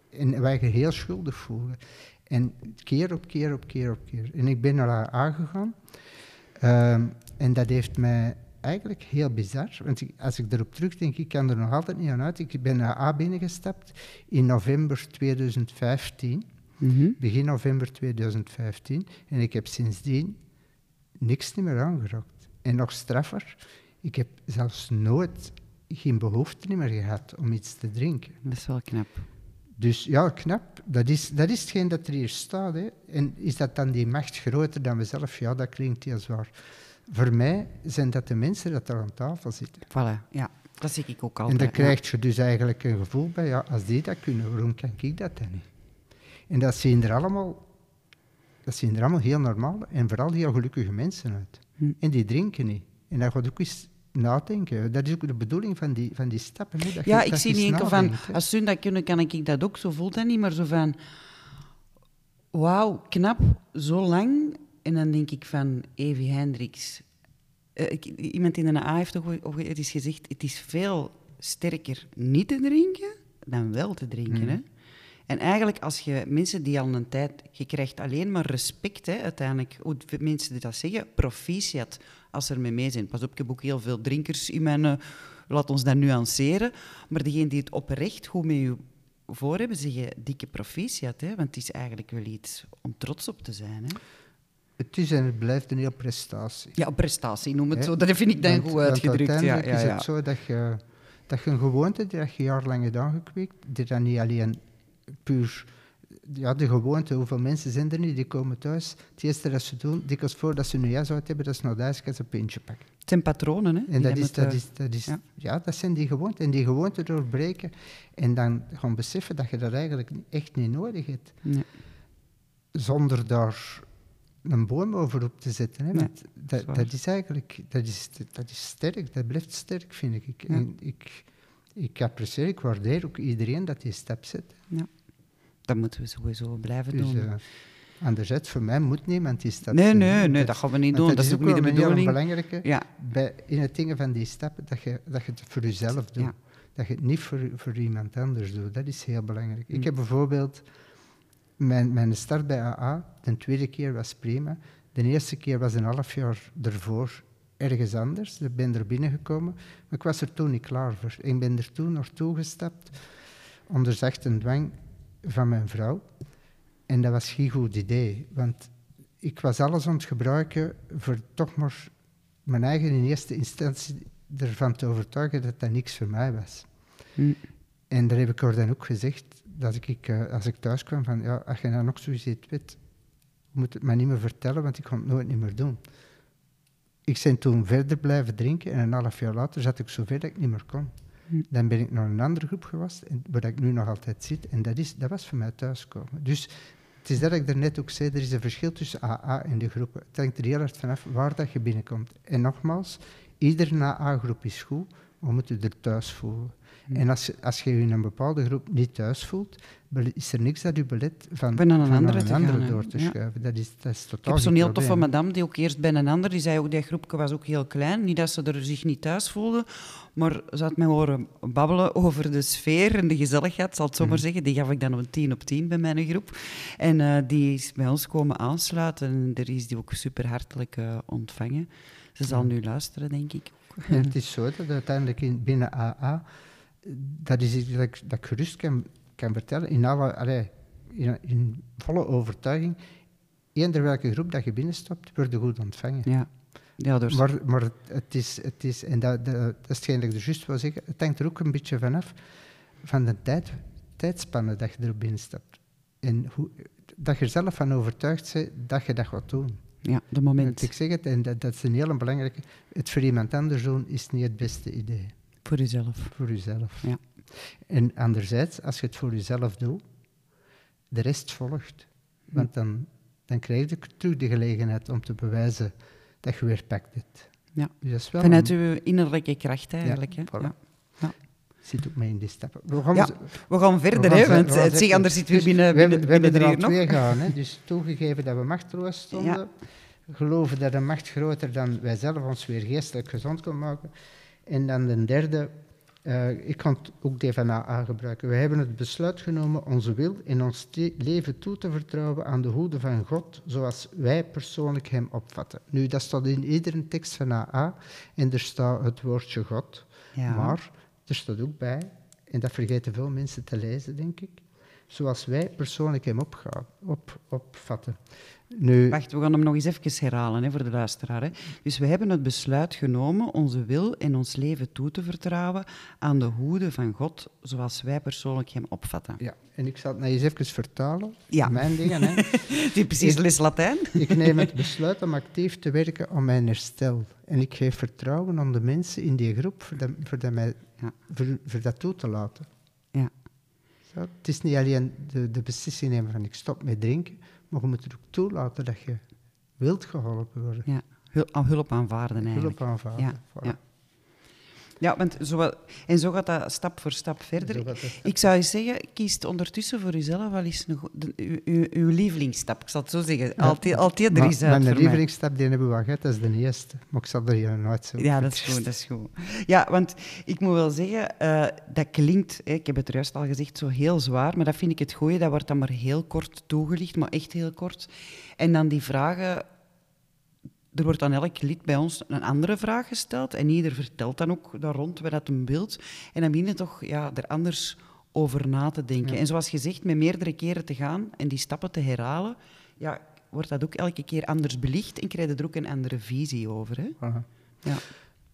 en wij je heel schuldig voelen. En keer op keer op keer op keer. En ik ben naar haar gegaan. Um, en dat heeft mij eigenlijk heel bizar, want ik, als ik erop terugdenk, ik kan er nog altijd niet aan uit. Ik ben naar A binnengestapt in november 2015, mm begin november 2015, en ik heb sindsdien niks meer aangeraakt. En nog straffer, ik heb zelfs nooit geen behoefte meer gehad om iets te drinken. Dat is wel knap. Dus ja, knap. Dat is, dat is hetgeen dat er hier staat. Hè. En is dat dan die macht groter dan mezelf? Ja, dat klinkt heel zwaar. Voor mij zijn dat de mensen dat er aan tafel zitten. Voilà, ja. Dat zie ik ook altijd. En dan krijg je dus eigenlijk een gevoel bij, ja, als die dat kunnen, waarom kan ik dat dan niet? En dat zien er allemaal, dat zien er allemaal heel normaal en vooral heel gelukkige mensen uit. Hm. En die drinken niet. En dat gaat ook eens nadenken. Dat is ook de bedoeling van die, van die stappen. Hè? Dat ja, ik zie niet enkel van, als ze dat kunnen, kan ik dat ook. Zo voelt dat niet, maar zo van, wauw, knap, zo lang. En dan denk ik van Evi Hendricks. Uh, iemand in de A heeft toch het is gezegd, het is veel sterker niet te drinken dan wel te drinken. Mm. Hè? En eigenlijk, als je mensen die al een tijd... Je krijgt alleen maar respect, hè, uiteindelijk. Hoe mensen dat zeggen, proficiat als ze ermee mee zijn. Pas op, ik heb ook heel veel drinkers in mijn... Uh, laat ons dat nuanceren. Maar degene die het oprecht goed met je voor hebben, zeggen dikke proficiat. Hè? Want het is eigenlijk wel iets om trots op te zijn. Hè? Het is en het blijft een heel prestatie. Ja, prestatie, noem het zo. Dat vind ik dan goed uitgedrukt. Want ja, ja, is het zo dat je, dat je een gewoonte die je jarenlang hebt aangekweekt, die dan niet alleen puur ja, de gewoonte, hoeveel mensen zijn er niet, die komen thuis. Het eerste dat ze doen, dikwijls voordat ze een jas uit hebben, dat is naar thuis gaan ze een pintje pakken. Het zijn patronen, hè? En dat is, dat, is, dat is, ja. dat zijn die gewoonten. En die gewoonten doorbreken en dan gaan beseffen dat je dat eigenlijk echt niet nodig hebt. Nee. Zonder daar een boom over op te zetten. Hè? dat, dat, is eigenlijk dat is, dat is sterk, dat blijft sterk, vind ik. En ik, ik apprecieer, ik waardeer ook iedereen dat die stap zet. Ja. Dat moeten we sowieso blijven dus, doen. Uh, anderzijds, voor mij moet niemand die stap Nee, nee, nee, dat gaan we niet doen. Dat, is ook niet de bedoeling. Belangrijke ja. bij, in het dingen van die stappen, dat je, dat je het voor jezelf doet. Dat je het niet voor, voor iemand anders doet. Dat is heel belangrijk. Ik mm. heb bijvoorbeeld mijn, mijn start bij AA, de tweede keer was prima. De eerste keer was een half jaar ervoor ergens anders. Ik ben er binnengekomen, maar ik was er toen niet klaar voor. Ik ben er toen naartoe gestapt, onder zachte dwang van mijn vrouw. En dat was geen goed idee, want ik was alles aan het gebruiken voor toch maar mijn eigen in eerste instantie ervan te overtuigen dat dat niks voor mij was. Hm. En daar heb ik haar dan ook gezegd, dat ik, uh, als ik thuis kwam, van ja, als je nou nog zoiets weet, moet het mij niet meer vertellen, want ik kon het nooit niet meer doen. Ik ben toen verder blijven drinken en een half jaar later zat ik zo ver dat ik niet meer kon. Hm. Dan ben ik naar een andere groep geweest, waar ik nu nog altijd zit. En dat, is, dat was voor mij thuiskomen. Dus het is dat ik daarnet ook zei, er is een verschil tussen AA en de groepen. Het hangt er heel hard vanaf waar dat je binnenkomt. En nogmaals, iedere AA-groep is goed, we moeten er thuis voelen. Hm. En als, als je je in een bepaalde groep niet thuis voelt, is er niks dat u belet van, een andere, een andere door te schuiven. Dat is, dat is totaal Ik heb zo'n heel toffe madame die ook eerst bij een ander, die zei ook, dat groepje was ook heel klein. Niet dat ze er zich niet thuis voelde, maar ze had mij horen babbelen over de sfeer en de gezelligheid, zal het zomaar mm. zeggen. Die gaf ik dan een tien op tien bij mijn groep. En uh, die is bij ons komen aansluiten en er is die ook super hartelijk uh, ontvangen. Ze zal nu luisteren, denk ik. Ja, het is zo dat uiteindelijk in, binnen AA dat is iets dat ik, dat ik gerust kan, kan vertellen, in, alle, allee, in, in, volle overtuiging. Eender welke groep dat je binnenstapt, wordt goed ontvangen. Ja. Ja, dus. Maar, maar het, is, het is, en dat, dat, dat is hetgeen dat ik er juist wil zeggen, het hangt er ook een beetje vanaf van de tijd, tijdspanne dat je erop binnenstapt. En hoe, dat je er zelf van overtuigd bent dat je dat gaat doen. Ja, de moment. Ik zeg het, en dat, dat is een heel belangrijke. Het voor iemand anders doen is niet het beste idee. Voor jezelf. Voor jezelf. Ja. En anderzijds, als je het voor jezelf doet, de rest volgt. Want dan, dan krijg je terug de gelegenheid om te bewijzen dat je weer pakt het. Ja. Dus Vanuit uw innerlijke kracht eigenlijk. Ja, hè? Ja. ja. Zit ook mee in die stappen. We gaan, ja, we gaan verder, hè, want het zich anders zit weer binnen, binnen, we, binnen, we hebben er al twee gaan. Hè. Dus toegegeven dat we machteloos stonden, geloven dat een macht groter dan wij zelf ons weer geestelijk gezond kon maken. En dan de derde, uh, ik kan ook DNA gebruiken. We hebben het besluit genomen onze wil in ons leven toe te vertrouwen aan de hoede van God, zoals wij persoonlijk hem opvatten. Nu, dat staat in iedere tekst van AA en er staat het woordje God. Ja. Maar er staat ook bij, en dat vergeten veel mensen te lezen, denk ik, zoals wij persoonlijk hem opgaan, op, opvatten. Nu, Wacht, we gaan hem nog eens even herhalen hè, voor de luisteraar. Hè. Dus we hebben het besluit genomen onze wil en ons leven toe te vertrouwen aan de hoede van God, zoals wij persoonlijk hem opvatten. Ja, en ik zal het nou eens even vertalen. Ja. Mijn dingen. Hè. Die precies les Latijn. ik neem het besluit om actief te werken aan mijn herstel. En ik geef vertrouwen aan de mensen in die groep voor dat, voor dat, mij, ja. voor, voor dat toe te laten. Ja. Het is niet alleen de, de beslissing nemen van ik stop met drinken, maar je moet er ook toelaten dat je wilt geholpen worden. Ja, hulp aanvaarden eigenlijk. Hulp aanvaarden, ja, ja. Ja, want zo, en zo gaat dat stap voor stap verder. Ik zou je zeggen, kies ondertussen voor jezelf wel eens een, de, uw, uw lievelingsstap. Ik zal het zo zeggen. Altijd, altijd er is uit Mijn lievelingsstap die hebben we wel gehad, dat is de eerste. Maar ik zal er hier nooit zo Ja, dat is goed, dat is goed. Ja, want ik moet wel zeggen, uh, dat klinkt, hè, ik heb het juist al gezegd, zo heel zwaar. Maar dat vind ik het goeie, dat wordt dan maar heel kort toegelicht, maar echt heel kort. En dan die vragen er wordt aan elk lid bij ons een andere vraag gesteld en ieder vertelt dan ook daar rond wat dat een beeld. En dan begin je toch ja, er anders over na te denken. En zoals gezegd, met meerdere keren te gaan en die stappen te herhalen, ja, wordt dat ook elke keer anders belicht en krijg je er ook een andere visie over. Hè? Ja.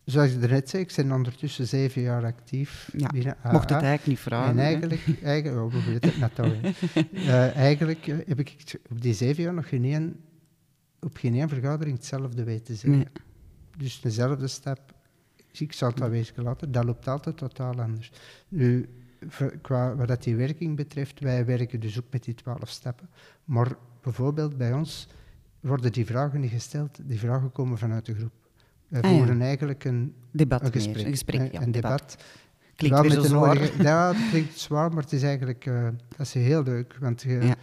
Zoals je net zei, ik ben ondertussen zeven jaar actief ja, binnen AA. Mocht het eigenlijk niet vragen. En eigenlijk, eigenlijk oh, we weten het net al. uh, eigenlijk heb ik op die zeven jaar nog geen op geen één vergadering hetzelfde weten te zeggen. Dus dezelfde stap, ik zal het wel laten, dat loopt altijd totaal anders. Nu, qua wat dat die werking betreft, wij werken dus ook met die twaalf stappen. Maar bijvoorbeeld bij ons worden die vragen niet gesteld, die vragen komen vanuit de groep. Wij ah, voeren eigenlijk een, debat een gesprek. een, gesprek, ja, een debat. Klinkt zo zwaar. ja, het klinkt zwaar, maar het is eigenlijk uh, dat is heel leuk. Want je, ja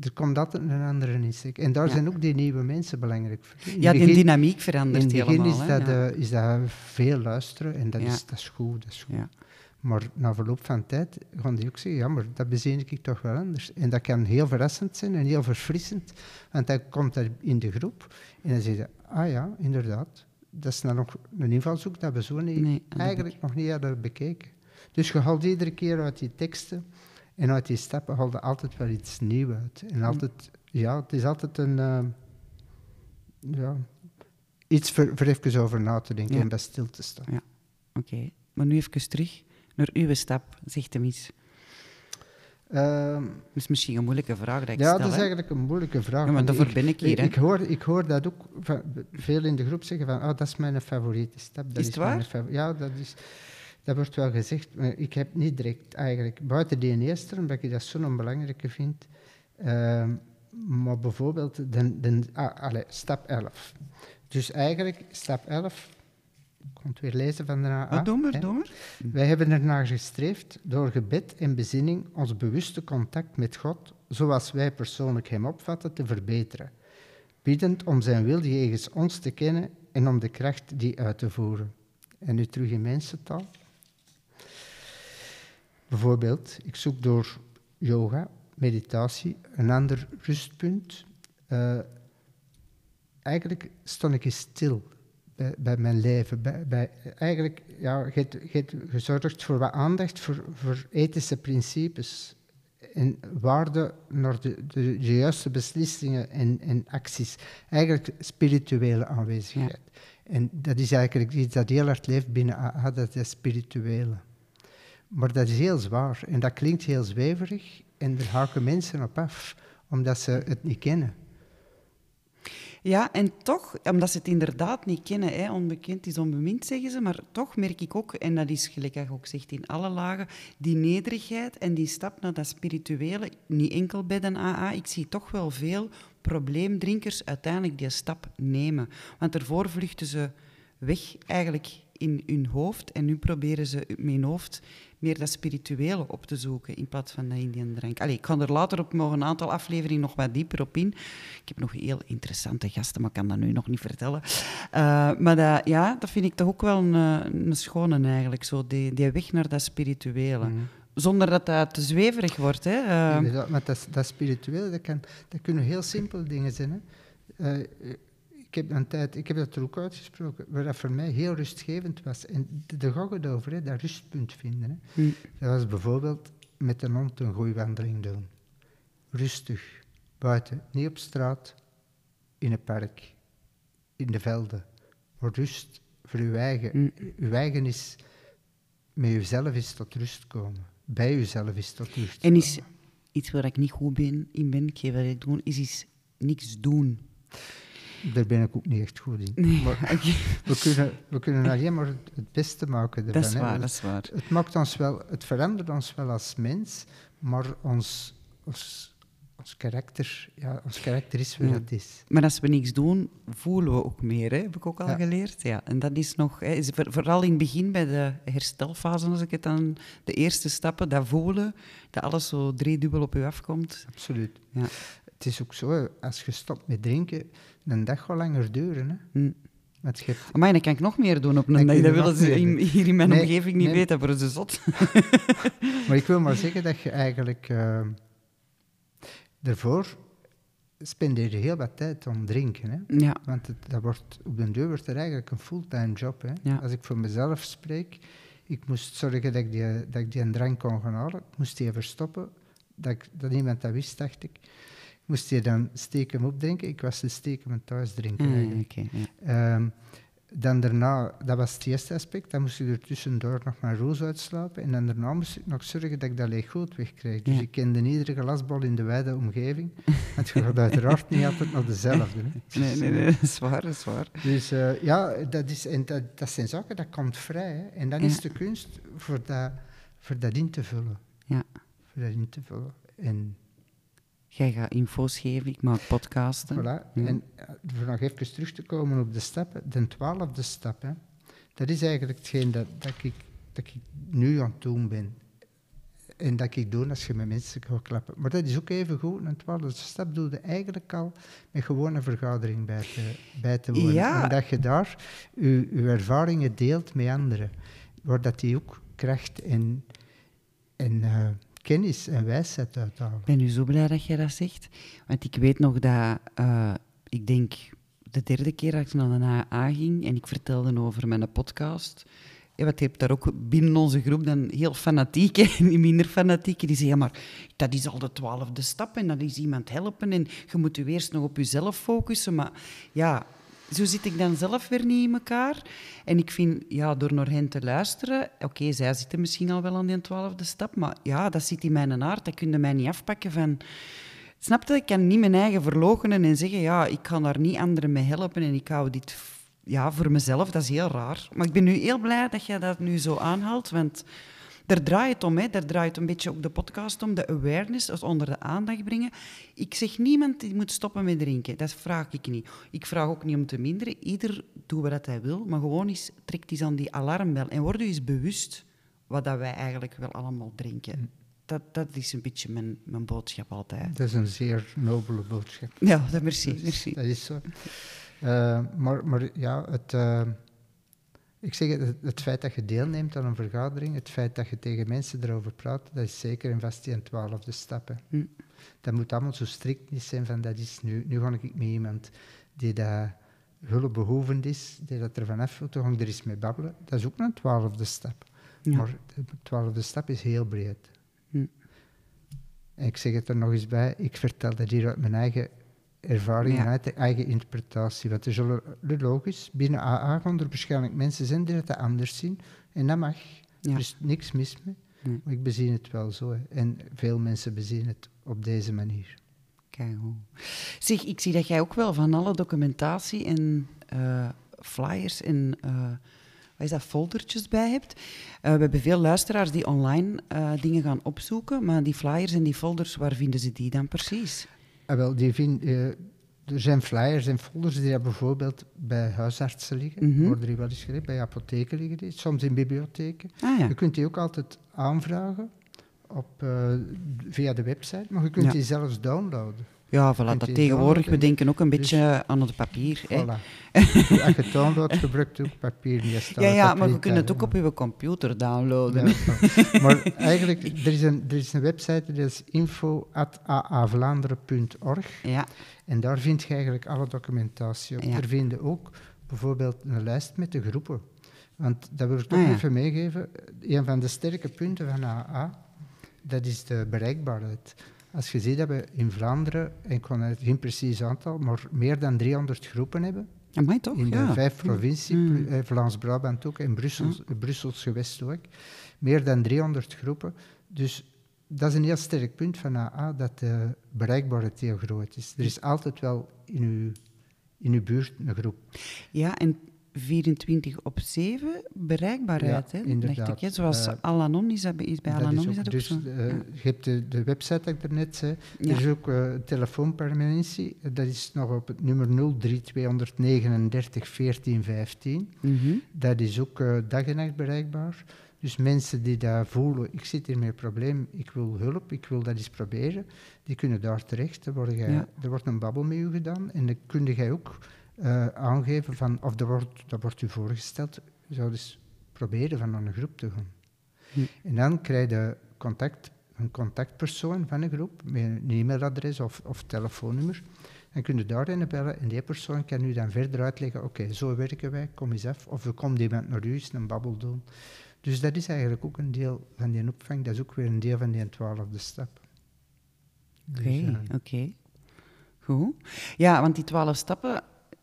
er komt altijd een andere insteek. En daar zijn ook die nieuwe mensen belangrijk voor. ja, die dynamiek verandert helemaal. In het begin is, dat, uh, is dat veel luisteren en dat, is, dat is goed. Dat is goed. Maar na verloop van tijd gaan die ook zeggen, ja, maar dat bezien ik toch wel anders. En dat kan heel verrassend zijn en heel verfrissend, want dan komt dat in de groep en dan zeg je, ah ja, inderdaad, dat is nou nog een invalshoek dat we zo niet, eigenlijk nog niet hadden bekeken. Dus je haalt iedere keer uit die teksten en uit die stappen haalde altijd wel iets nieuws uit. En altijd, ja, het is altijd een, uh, ja, iets voor, voor even over na te denken en bij stil te staan. Ja, oké. Maar nu even terug naar uw stap, zegt hem iets. Um, dat is misschien een moeilijke vraag dat ik ja, stel. Dat is eigenlijk een moeilijke vraag. Ja, maar daarvoor ben ik hier. Ik, hoor, ik hoor dat ook van, veel in de groep zeggen van, oh, dat is mijn favoriete stap. Dat is, het waar? ja, dat is... Dat wordt wel gezegd, maar ik heb niet direct eigenlijk, buiten die eerste, omdat ik dat zo'n belangrijke vind, uh, maar bijvoorbeeld de, de, ah, allez, stap 11. Dus eigenlijk, stap 11, ik kon het weer lezen van de AA. Ah, doe maar, doe maar. Wij hebben ernaar gestreefd door gebed en bezinning ons bewuste contact met God, zoals wij persoonlijk hem opvatten, te verbeteren. Biedend om zijn wil jegens ons te kennen en om de kracht die uit te voeren. En nu terug in mensentaal. Bijvoorbeeld, ik zoek door yoga, meditatie, een ander rustpunt. Uh, eigenlijk stond ik eens stil bij, bij mijn leven. Bij, bij, eigenlijk, ja, je gezorgd voor wat aandacht voor, voor ethische principes en waarde naar de, de, juiste beslissingen en, en, acties. Eigenlijk spirituele aanwezigheid. En dat is eigenlijk iets dat heel hard leeft binnen AA, dat is spirituele. Maar dat is heel zwaar en dat klinkt heel zweverig en er haken mensen op af, omdat ze het niet kennen. Ja, en toch, omdat ze het inderdaad niet kennen, hè, onbekend is onbemind, zeggen ze, maar toch merk ik ook, en dat is gelijk ook zegt in alle lagen, die nederigheid en die stap naar dat spirituele, niet enkel bij de AA, ik zie toch wel veel probleemdrinkers uiteindelijk die stap nemen. Want ervoor vluchten ze weg eigenlijk in hun hoofd en nu proberen ze met hun hoofd meer dat spirituele op te zoeken in plaats van dat Indian drank. Allee, ik ga er later op nog een aantal afleveringen nog wat dieper op in. Ik heb nog heel interessante gasten, maar ik kan dat nu nog niet vertellen. Uh, maar dat, ja, dat vind ik toch ook wel een, eh, een schone eigenlijk, zo, die, die weg naar dat spirituele. Mhm. Zonder dat dat te zweverig wordt. Hè. Uh, maar dat, dat spirituele, dat, kan, dat kunnen heel simpele dingen zijn. Hè ik heb een tijd, ik heb dat er ook uitgesproken, waar dat voor mij heel rustgevend was. En de goggen over, hè, dat rustpunt vinden. Hè. Hm. Dat was bijvoorbeeld met een hond een gooiwandeling doen. Rustig, buiten, niet op straat, in een park, in de velden. Voor rust, voor uw eigen. Hm. Uw eigen is, met uzelf is tot rust komen. Bij uzelf is tot rust En is iets waar ik niet goed ben, in ben, ik geef wat ik doe, is, is niks doen. Daar ben ik ook niet echt goed in. Maar we, kunnen, we kunnen alleen maar het beste maken ervan. Dat is waar, dat is waar. Het, maakt ons wel, het verandert ons wel als mens, maar ons, ons, ons, karakter, ja, ons karakter is wat het is. Maar als we niks doen, voelen we ook meer, hè? heb ik ook al geleerd. Ja. En dat is nog, hè, is vooral in het begin bij de herstelfase, als ik het dan, de eerste stappen, dat voelen, dat alles zo driedubbel op je afkomt. Absoluut. Ja. Het is ook zo, als je stopt met drinken, een dag gaat langer duren. Hè? Mm. je Maar dan kan ik nog meer doen op een dag. Dat willen ze hier in mijn omgeving niet weten, voor ze zot. maar ik wil maar zeggen dat je eigenlijk... Uh, daarvoor spendeer je heel wat tijd om drinken. Hè? Ja. Want het, dat wordt, op den deur wordt er eigenlijk een fulltime job. Hè? Als ik voor mezelf spreek, ik moest zorgen dat ik die, dat ik die een drank kon gaan halen. Ik moest die verstoppen. Dat, ik, dat niemand dat wist, dacht ik moest je dan steken opdrinken. Ik was de steken thuis drinken mm, ehm, dan daarna, dat was het eerste aspect, dan moest ik er tussendoor nog maar roos uitslapen. En dan daarna moest ik nog zorgen dat ik dat leeg goed wegkreeg. Dus ik kende iedere glasbal in de wijde omgeving. Want je gaat uiteraard niet altijd naar dezelfde. Hè. Nee, nee, nee, dat is waar, dat is waar. Dus uh, ja, dat, is, en dat, dat zijn zaken, dat komt vrij. Hè. En dan is de kunst voor dat, voor dat in te vullen. Ja. Voor dat in te vullen. En Jij gaat info's geven, ik maak podcasten. Voilà. En uh, voor nog even terug te komen op de stappen, de twaalfde stap, hè, dat is eigenlijk hetgeen dat, dat, ik, dat ik nu aan het doen ben. En dat ik doe als je met mensen gaat klappen. Maar dat is ook even goed. Een twaalfde stap doe je eigenlijk al met gewoon een vergadering bij te, bij te wonen. Ja. En dat je daar je, je ervaringen deelt met anderen. Waar dat die ook kracht en, en uh, kennis en wijsheid uithalen. Ik ben nu zo blij dat je dat zegt. Want ik weet nog dat, uh, ik denk de derde keer dat ik naar de AA ging en ik vertelde over mijn podcast. Ja, wat je daar ook binnen onze groep dan heel fanatieke en minder fanatieke. Die zeggen, maar dat is al de twaalfde stap en dat is iemand helpen en je moet je eerst nog op jezelf focussen. Maar ja, zo zit ik dan zelf weer niet in elkaar. En ik vind, ja, door naar hen te luisteren... Oké, zij zitten misschien al wel aan die twaalfde stap, maar ja, dat zit in mijn aard. Dat kun je mij niet afpakken van... Snap je? Ik kan niet mijn eigen verloochenen en zeggen... Ja, ik kan daar niet anderen mee helpen en ik hou dit ja, voor mezelf. Dat is heel raar. Maar ik ben nu heel blij dat jij dat nu zo aanhaalt, want daar draait het om. Hè. Daar draait een beetje ook de podcast om, de awareness, dus onder de aandacht brengen. Ik zeg niemand die moet stoppen met drinken. Dat vraag ik niet. Ik vraag ook niet om te minderen. Ieder doet wat hij wil, maar gewoon eens, trekt eens aan die alarmbel en word je eens bewust wat dat wij eigenlijk wel allemaal drinken. Hm. Dat, dat is een beetje mijn, mijn boodschap altijd. Dat is een zeer nobele boodschap. Ja, dat merci. Dat merci. Dat is zo. Uh, maar, maar ja, het... Uh ik zeg het, het feit dat je deelneemt aan een vergadering, het feit dat je tegen mensen erover praat, dat is zeker en vast die een twaalfde stap. Hm. Dat moet allemaal zo strikt niet zijn van dat is nu, nu ga ik met iemand die dat hulpbehoevend is, die dat er vanaf wil, toch er eens mee babbelen. Dat is ook een twaalfde stap. Maar de twaalfde stap is heel breed. Hm. En ik zeg het er nog eens bij, ik vertel dat hier uit mijn eigen ervaring ja. uit de eigen interpretatie. Want er zullen, logisch, binnen AA gaan er waarschijnlijk mensen zijn die het anders zien. En dat mag. Er is niks mis mee. Maar ik bezien het wel zo. En veel mensen bezien het op deze manier. Kijk, Zeg, ik zie dat jij ook wel van alle documentatie en uh, flyers en uh, wat is dat, foldertjes bij hebt. Uh, we hebben veel luisteraars die online dingen gaan opzoeken, maar die flyers en die folders, waar vinden ze die dan precies? Ah, wel, die vind, uh, er zijn flyers en folders die bijvoorbeeld bij huisartsen liggen, mm -hmm. worden die wel eens bij apotheken liggen die, soms in bibliotheken. Ah, ja. Je kunt die ook altijd aanvragen op, uh, via de website, maar je kunt ja. die zelfs downloaden. Ja, voilà, dat tegenwoordig, we denken ook een beetje dus, aan het papier. Voilà. Als je het downloadt, gebruikt je ook papier niet. Ja, ja maar we kunnen het ook op uw computer downloaden. Ja, maar eigenlijk, er is, een, er is een website, dat is info.aavlaanderen.org. Ja. En daar vind je eigenlijk alle documentatie op. Ja. Er vinden ook bijvoorbeeld een lijst met de groepen. Want dat wil ik toch ah, even meegeven. Een van de sterke punten van AA, dat is de bereikbaarheid. Als je ziet dat we in Vlaanderen, ik kon het geen precies aantal, maar meer dan 300 groepen hebben. Amai, toch? In de vijf provincies, mm. eh, Vlaams-Brabant ook, en Brussel, mm. Brussels gewest ook. Meer dan 300 groepen. Dus dat is een heel sterk punt van AA, dat de bereikbaarheid heel groot is. Er is altijd wel in uw, in uw buurt een groep. Ja, en 24 op 7 bereikbaarheid. Ja, hè? Inderdaad. Ik, Zoals uh, Alanon is, dat, is bij Alanon dus, zo. Uh, Je hebt de, de, website dat ik daarnet zei. Er is ook uh, telefoonpermanentie. Dat is nog op het nummer 03239 1415. Mm -hmm. Dat is ook dag en nacht bereikbaar. Dus mensen die daar voelen, ik zit hier met een probleem, ik wil hulp, ik wil dat eens proberen, die kunnen daar terecht. Er wordt, jij, er wordt een babbel met u gedaan en dan kun je ook uh, aangeven van, of dat wordt, dat wordt u voorgesteld, je zou dus proberen van naar een groep te gaan. Hm. En dan krijg je contact, een contactpersoon van een groep, met een e-mailadres of, of telefoonnummer. Dan kun je daarin bellen en die persoon kan u dan verder uitleggen, oké, zo werken wij, kom eens af. Of er komt iemand naar u, eens een babbel doen. Dus dat is eigenlijk ook een deel van die opvang, dat is ook weer een deel van die twaalfde stap. Oké, dus, uh, oké. Goed. Ja, want die twaalf stappen,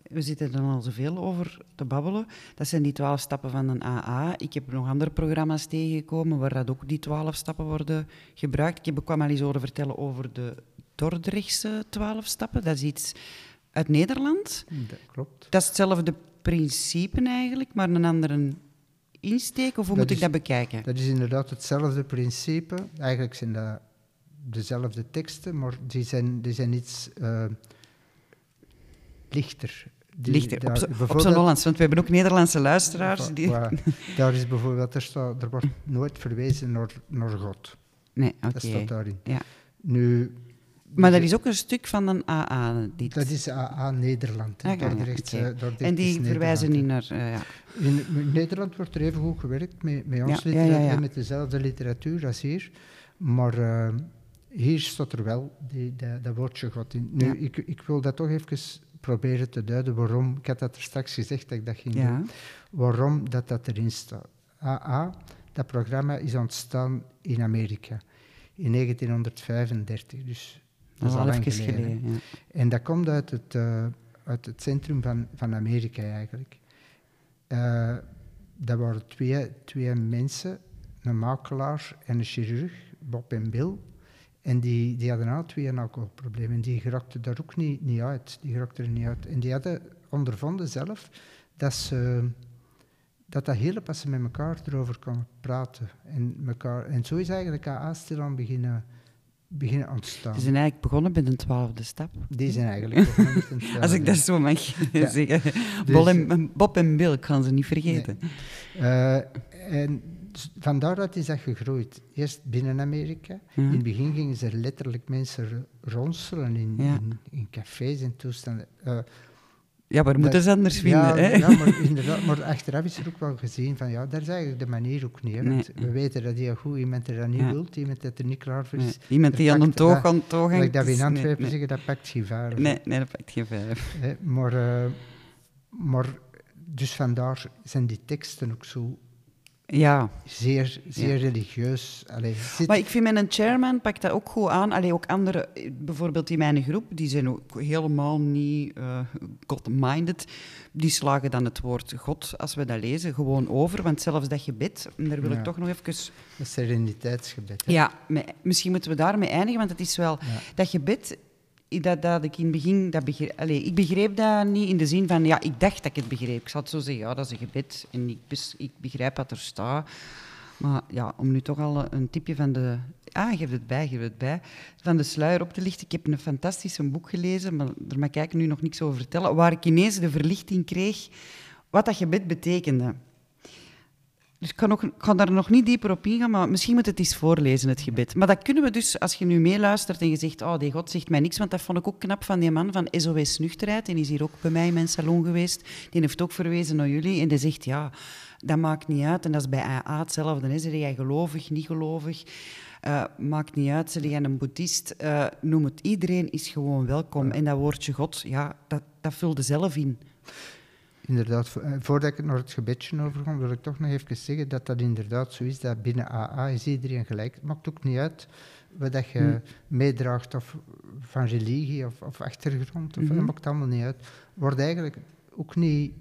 we zitten er al zoveel over te babbelen. Dat zijn die twaalf stappen van een AA. Ik heb nog andere programma's tegengekomen waar dat ook die twaalf stappen worden gebruikt. Ik heb ook al eens horen vertellen over de Dordrechtse twaalf stappen. Dat is iets uit Nederland. Dat klopt. Dat is hetzelfde principe eigenlijk, maar een andere insteek? Of hoe moet ik dat bekijken? Dat is inderdaad hetzelfde principe. Eigenlijk zijn dat dezelfde teksten, maar die zijn, die zijn iets uh, lichter. Die, lichter, daar, op zijn Hollands, want we hebben ook Nederlandse luisteraars. Die... daar is bijvoorbeeld, er, staat, er wordt nooit verwezen naar, naar God. Nee, oké. Dat staat daarin. Ja. Nu, maar dat is ook een stuk van een AA. Dit. Dat is AA Nederland. Ah, ja, okay. en die verwijzen niet naar... Uh, ja. in, Nederland wordt er even goed gewerkt met, met ons literatuur, met dezelfde literatuur als hier. Maar uh, hier staat er wel die, dat woordje God in. Nu, ik, ik wil dat toch even proberen te duiden waarom... Ik had dat er straks gezegd dat ik dat ging doen. Waarom dat, dat erin staat. AA, dat programma is ontstaan in Amerika in 1935. Dus dat is al lang geleden. ja. En dat komt uit het, uh, uit het centrum van, van Amerika eigenlijk. Uh, dat waren twee, twee mensen, een makelaar en een chirurg, Bob en Bill. En die, die hadden al twee een alcoholprobleem. En die gerakten daar ook niet, niet uit. Die gerakten er niet uit. En die hadden ondervonden zelf dat ze dat dat hielp als ze met elkaar erover konden praten. En, elkaar, en zo is eigenlijk AA stilaan beginnen beginnen ontstaan. Die zijn eigenlijk begonnen met een twaalfde stap. Die zijn eigenlijk begonnen met een twaalfde Als ik dat zo mag zeggen. Dus, Bob en Bill, ik kan ze niet vergeten. Uh, en vandaar dat is dat gegroeid. Eerst binnen Amerika. In het begin gingen ze letterlijk mensen ronselen in, in, in, cafés en toestanden. Uh, ja, maar moeten ze anders vinden. Ja, hè? ja maar, inderdaad, maar achteraf is er ook wel gezien van ja, daar is eigenlijk de manier ook niet. Want we weten dat heel goed iemand er dat niet ja. wil, iemand dat er niet klaar voor is. Iemand die aan een toog aan toog hangt. Dat we in Antwerpen nee, zeggen, dat pakt geen vijf. Nee, nee, dat pakt geen vijf. Maar, uh, maar dus vandaar zijn die teksten ook zo ja. Zeer, zeer religieus. Allee, Maar ik vind mijn chairman pakt dat ook goed aan. Allee, ook anderen, bijvoorbeeld in mijn groep, die zijn ook helemaal niet uh, God-minded. Die slagen dan het woord God, als we dat lezen, gewoon over. Want zelfs dat gebed, daar wil ik toch nog even... Is sereniteitsgebed. Hè? Ja, misschien moeten we daarmee eindigen, want het is wel... Dat gebed dat, dat ik in het begin... Dat begreep, allez, ik begreep dat niet in de zin van... Ja, ik dacht dat ik het begreep. Ik zal het zo zeggen, ja, dat is een gebed. En ik, ik begrijp wat er staat. Maar ja, om nu toch al een tipje van de... Ah, geef het bij, geef het bij. Van de sluier op te lichten. Ik heb een fantastisch boek gelezen, maar daar mag ik nu nog niks over vertellen. Waar ik ineens de verlichting kreeg wat dat gebed betekende. Dus ik kan, nog, ik daar nog niet dieper op ingaan, maar misschien moet het eens voorlezen, het gebed. Maar dat kunnen we dus, als je nu meeluistert en je zegt, oh, die God zegt mij niks, want dat vond ik ook knap van die man van SOS Nuchterheid. Die is hier ook bij mij in mijn salon geweest. Die heeft ook verwezen naar jullie. En die zegt, ja, dat maakt niet uit. En dat is bij AA hetzelfde. Is jij gelovig, niet gelovig? Uh, maakt niet uit, zeg jij een boeddhist? Uh, noem het, iedereen is gewoon welkom. En dat woordje God, ja, dat, dat vulde zelf in inderdaad, eh, voordat ik naar het gebedje overkom, wil ik toch nog even zeggen dat dat inderdaad zo is, dat binnen AA is iedereen gelijk. Het maakt ook niet uit wat dat je hmm. meedraagt of van religie of, of achtergrond, of, dat mhm. maakt allemaal niet uit. Wordt eigenlijk ook niet...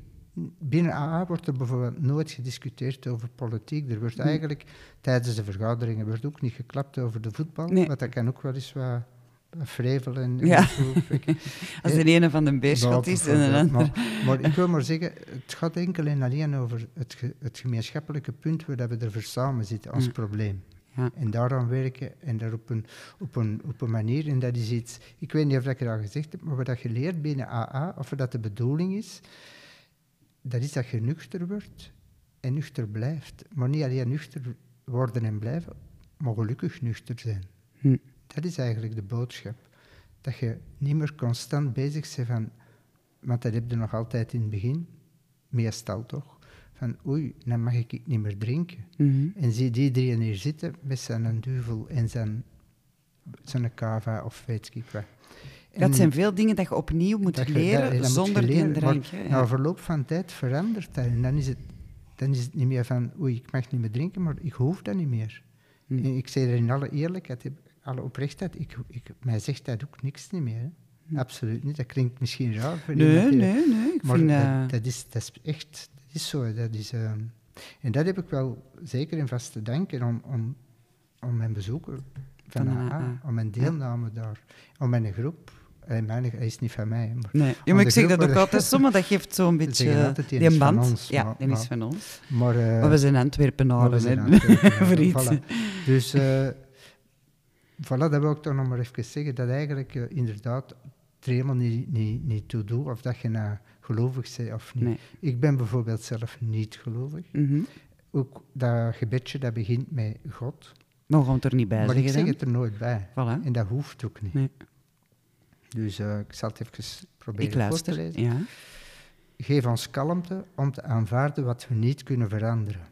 Binnen AA wordt er bijvoorbeeld nooit gediscuteerd over politiek. Er wordt hmm. eigenlijk tijdens de vergaderingen wordt ook niet geklapt over de voetbal, nee. wat dat kan ook wel eens wat vrevel en, ja. Als de ene van de beerschot is en de andere... Maar, ik wil maar zeggen, het gaat enkel en alleen over het, het gemeenschappelijke punt waar we er voor samen zitten als probleem. Ja. En daaraan werken en daar op een, op, een, op een manier. En dat is iets, ik weet niet of ik dat al gezegd heb, maar wat je leert binnen AA, of dat de bedoeling is, dat is dat je nuchter wordt en nuchter blijft. Maar niet alleen nuchter worden en blijven, maar gelukkig nuchter zijn. Hm. Dat is eigenlijk de boodschap. Dat je niet meer constant bezig bent van, want dat heb je nog altijd in het begin, meestal toch, van oei, dan mag ik niet meer drinken. Mhm. En zie die drie hier zitten met zijn duvel en zijn, zijn kava of weet ik wat. dat zijn veel dingen dat je opnieuw moet leren zonder die drank. Ja. Na verloop van tijd verandert dat. En dan is, het, dan is het niet meer van, oei, ik mag niet meer drinken, maar ik hoef dat niet meer. Mm. ik zeg er in alle eerlijkheid, alle oprechtheid, ik, ik, mij zegt dat ook niks niet meer. Hm. Absoluut niet. Dat klinkt misschien raar voor Nee, nee, nee. Ik maar vind, dat, dat, is, dat is echt, dat is zo. Dat is, uh, en dat heb ik wel zeker in vast te danken om, om, om mijn bezoeker van, van AA, om mijn deelname ja. daar, om mijn groep. Hij, mijn, hij is niet van mij. Maar nee, ja, maar ik zeg dat ook altijd zo, maar dat geeft zo'n beetje die, die band. Ons, ja, die is van ons. Maar, uh, maar we zijn Antwerpenaren, hè, voor iets. Voilà. Dus... Voilà, dat wil ik toch nog maar even zeggen, dat eigenlijk uh, inderdaad er helemaal niet, niet, niet toe doet of dat je nou gelovig bent of niet. Ik ben bijvoorbeeld zelf niet gelovig. Mhm. Ook dat gebedje, dat begint met God. Maar we gaan het er niet bij maar zeggen. ik zeg het er nooit bij. Voilà. En dat hoeft ook niet. Nee. Dus uh, ik zal het even proberen ik luister, te lezen. Ja. Geef ons kalmte om te aanvaarden wat we niet kunnen veranderen.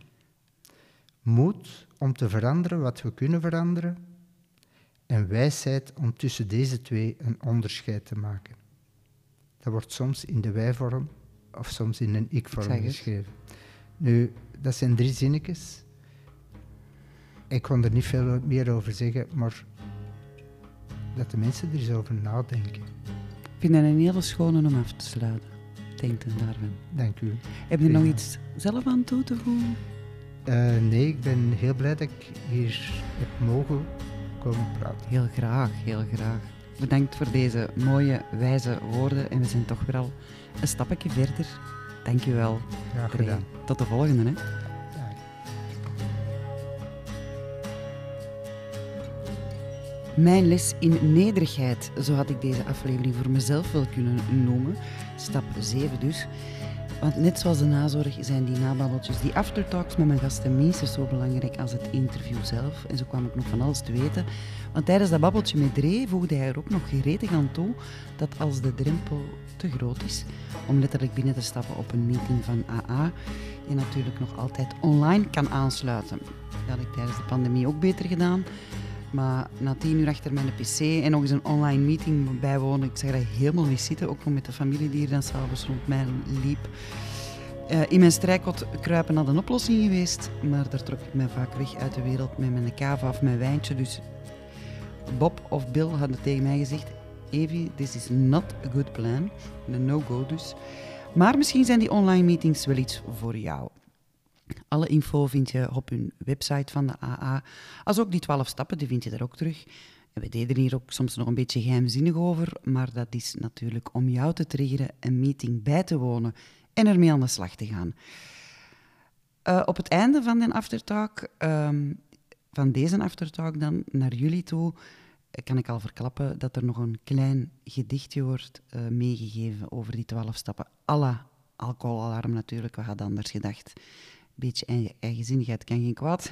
Moed om te veranderen wat we kunnen veranderen en wijsheid om tussen deze twee een onderscheid te maken. Dat wordt soms in de wij-vorm of soms in een ik-vorm geschreven. Nu, dat zijn drie zinnetjes. Ik kon er niet veel meer over zeggen, maar dat de mensen er eens over nadenken. Ik vind dat een hele schone om af te sluiten. Denk er daarvan. Dank u. Heb je nog iets zelf aan toe te voegen? Uh, nee, ik ben heel blij dat ik hier heb mogen praten. Heel graag, heel graag. Bedankt voor deze mooie, wijze woorden. En we zijn toch weer al een stapje verder. Dank je wel. Graag gedaan. Tot de volgende. Hè. Mijn les in nederigheid, zo had ik deze aflevering voor mezelf wel kunnen noemen. Stap 7 dus. Want net zoals de nazorg zijn die nababbeltjes, die aftertalks met mijn gasten minstens zo belangrijk als het interview zelf. En zo kwam ik nog van alles te weten. Want tijdens dat babbeltje met Dree voegde hij er ook nog gretig aan toe dat als de drempel te groot is om letterlijk binnen te stappen op een meeting van AA, je natuurlijk nog altijd online kan aansluiten. Dat had ik tijdens de pandemie ook beter gedaan. Maar na tien uur achter mijn pc en nog eens een online meeting bijwonen, ik zeg dat helemaal niet zitten. Ook nog met de familie die er dan s'avonds rond mij liep. Uh, in mijn strijkot kruipen had een oplossing geweest, maar daar trok ik mij vaak weg uit de wereld met mijn kava of mijn wijntje. Dus Bob of Bill hadden tegen mij gezegd, Evie, this is not a good plan. Een no-go dus. Maar misschien zijn die online meetings wel iets voor jou. Alle info vind je op hun website van de AA. Als ook die twaalf stappen, die vind je daar ook terug. En we deden hier ook soms nog een beetje geheimzinnig over, maar dat is natuurlijk om jou te triggeren een meeting bij te wonen en ermee aan de slag te gaan. Uh, op het einde van de aftertalk, um, van deze aftertalk dan, naar jullie toe, kan ik al verklappen dat er nog een klein gedichtje wordt uh, meegegeven over die twaalf stappen. Alla alcoholalarm natuurlijk, we hadden anders gedacht. Beetje eigenzinnigheid kan geen kwaad.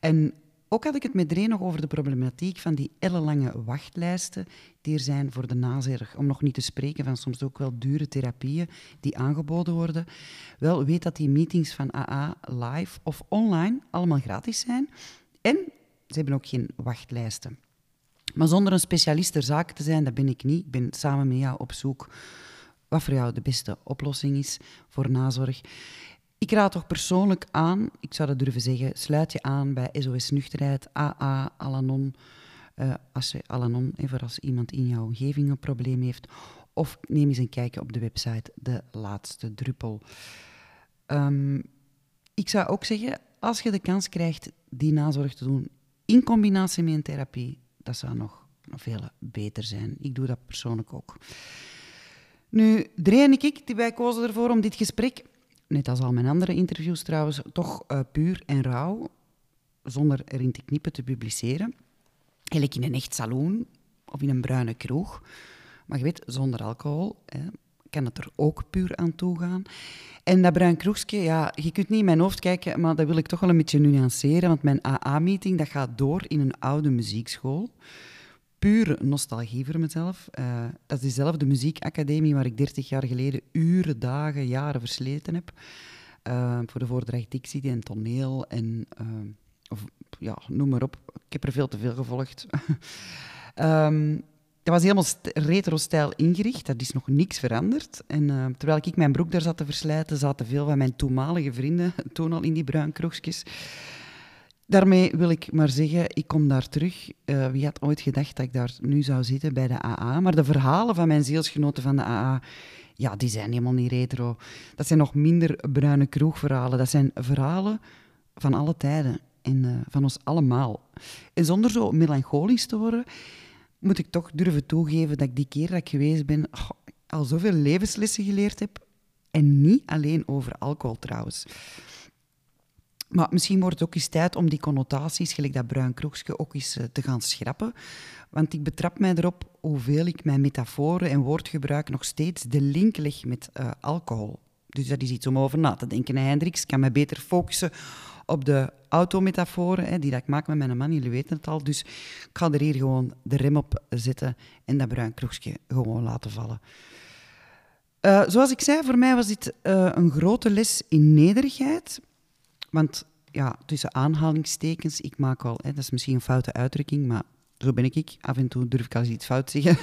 En ook had ik het met Dree nog over de problematiek van die ellenlange wachtlijsten die er zijn voor de nazorg. Om nog niet te spreken van soms ook wel dure therapieën die aangeboden worden. Wel, weet dat die meetings van AA live of online allemaal gratis zijn. En ze hebben ook geen wachtlijsten. Maar zonder een specialist ter zake te zijn, dat ben ik niet. Ik ben samen met jou op zoek wat voor jou de beste oplossing is voor nazorg. Ik raad toch persoonlijk aan, ik zou dat durven zeggen, sluit je aan bij SOS Nuchterheid, AA, Alanon, uh, als je Alanon, even als iemand in jouw omgeving een probleem heeft. Of neem eens een kijkje op de website De Laatste Druppel. Um, ik zou ook zeggen, als je de kans krijgt die nazorg te doen in combinatie met een therapie, dat zou nog, nog veel beter zijn. Ik doe dat persoonlijk ook. Nu, Dree en ik, die wij kozen ervoor om dit gesprek net als al mijn andere interviews trouwens, toch uh, puur en rauw, zonder erin te knippen, te publiceren. Eigenlijk in een echt saloon of in een bruine kroeg. Maar je weet, zonder alcohol hè, kan het er ook puur aan toe gaan. En dat bruin kroegje, ja, je kunt niet in mijn hoofd kijken, maar dat wil ik toch wel een beetje nuanceren, want mijn AA-meeting dat gaat door in een oude muziekschool pure nostalgie voor mezelf. Uh, dat is dezelfde muziekacademie waar ik 30 jaar geleden uren, dagen, jaren versleten heb. Uh, voor de voordracht dictie en toneel en uh, of, ja, noem maar op. Ik heb er veel te veel gevolgd. um, dat was helemaal retro-stijl ingericht. Dat is nog niks veranderd. En terwijl ik mijn broek daar zat te verslijten, zaten veel van mijn toenmalige vrienden toen al in die bruin kroegjes. Daarmee wil ik maar zeggen, ik kom daar terug. Uh, wie had ooit gedacht dat ik daar nu zou zitten bij de AA? Maar de verhalen van mijn zielsgenoten van de AA, ja, die zijn helemaal niet retro. Dat zijn nog minder bruine kroegverhalen. Dat zijn verhalen van alle tijden en uh, van ons allemaal. En zonder zo melancholisch te worden, moet ik toch durven toegeven dat ik die keer dat ik geweest ben, oh, al zoveel levenslessen geleerd heb. En niet alleen over alcohol trouwens. Maar misschien wordt het ook eens tijd om die connotaties, gelijk dat bruin kroegje, ook eens eh, te gaan schrappen. Want ik betrap mij erop hoeveel ik mijn metaforen en woordgebruik nog steeds de link leg met uh, alcohol. Dus dat is iets om over na te denken. Hendrix ik kan me beter focussen op de autometaforen hè, die dat ik maak met mijn man, jullie weten het al. Dus ik ga er hier gewoon de rem op zetten en dat bruin kroegje gewoon laten vallen. Uh, zoals ik zei, voor mij was dit een grote les in nederigheid. Want ja, tussen aanhalingstekens, ik maak wel, hè, dat is misschien een foute uitdrukking, maar zo ben ik. Af en toe durf ik al eens iets fout zeggen.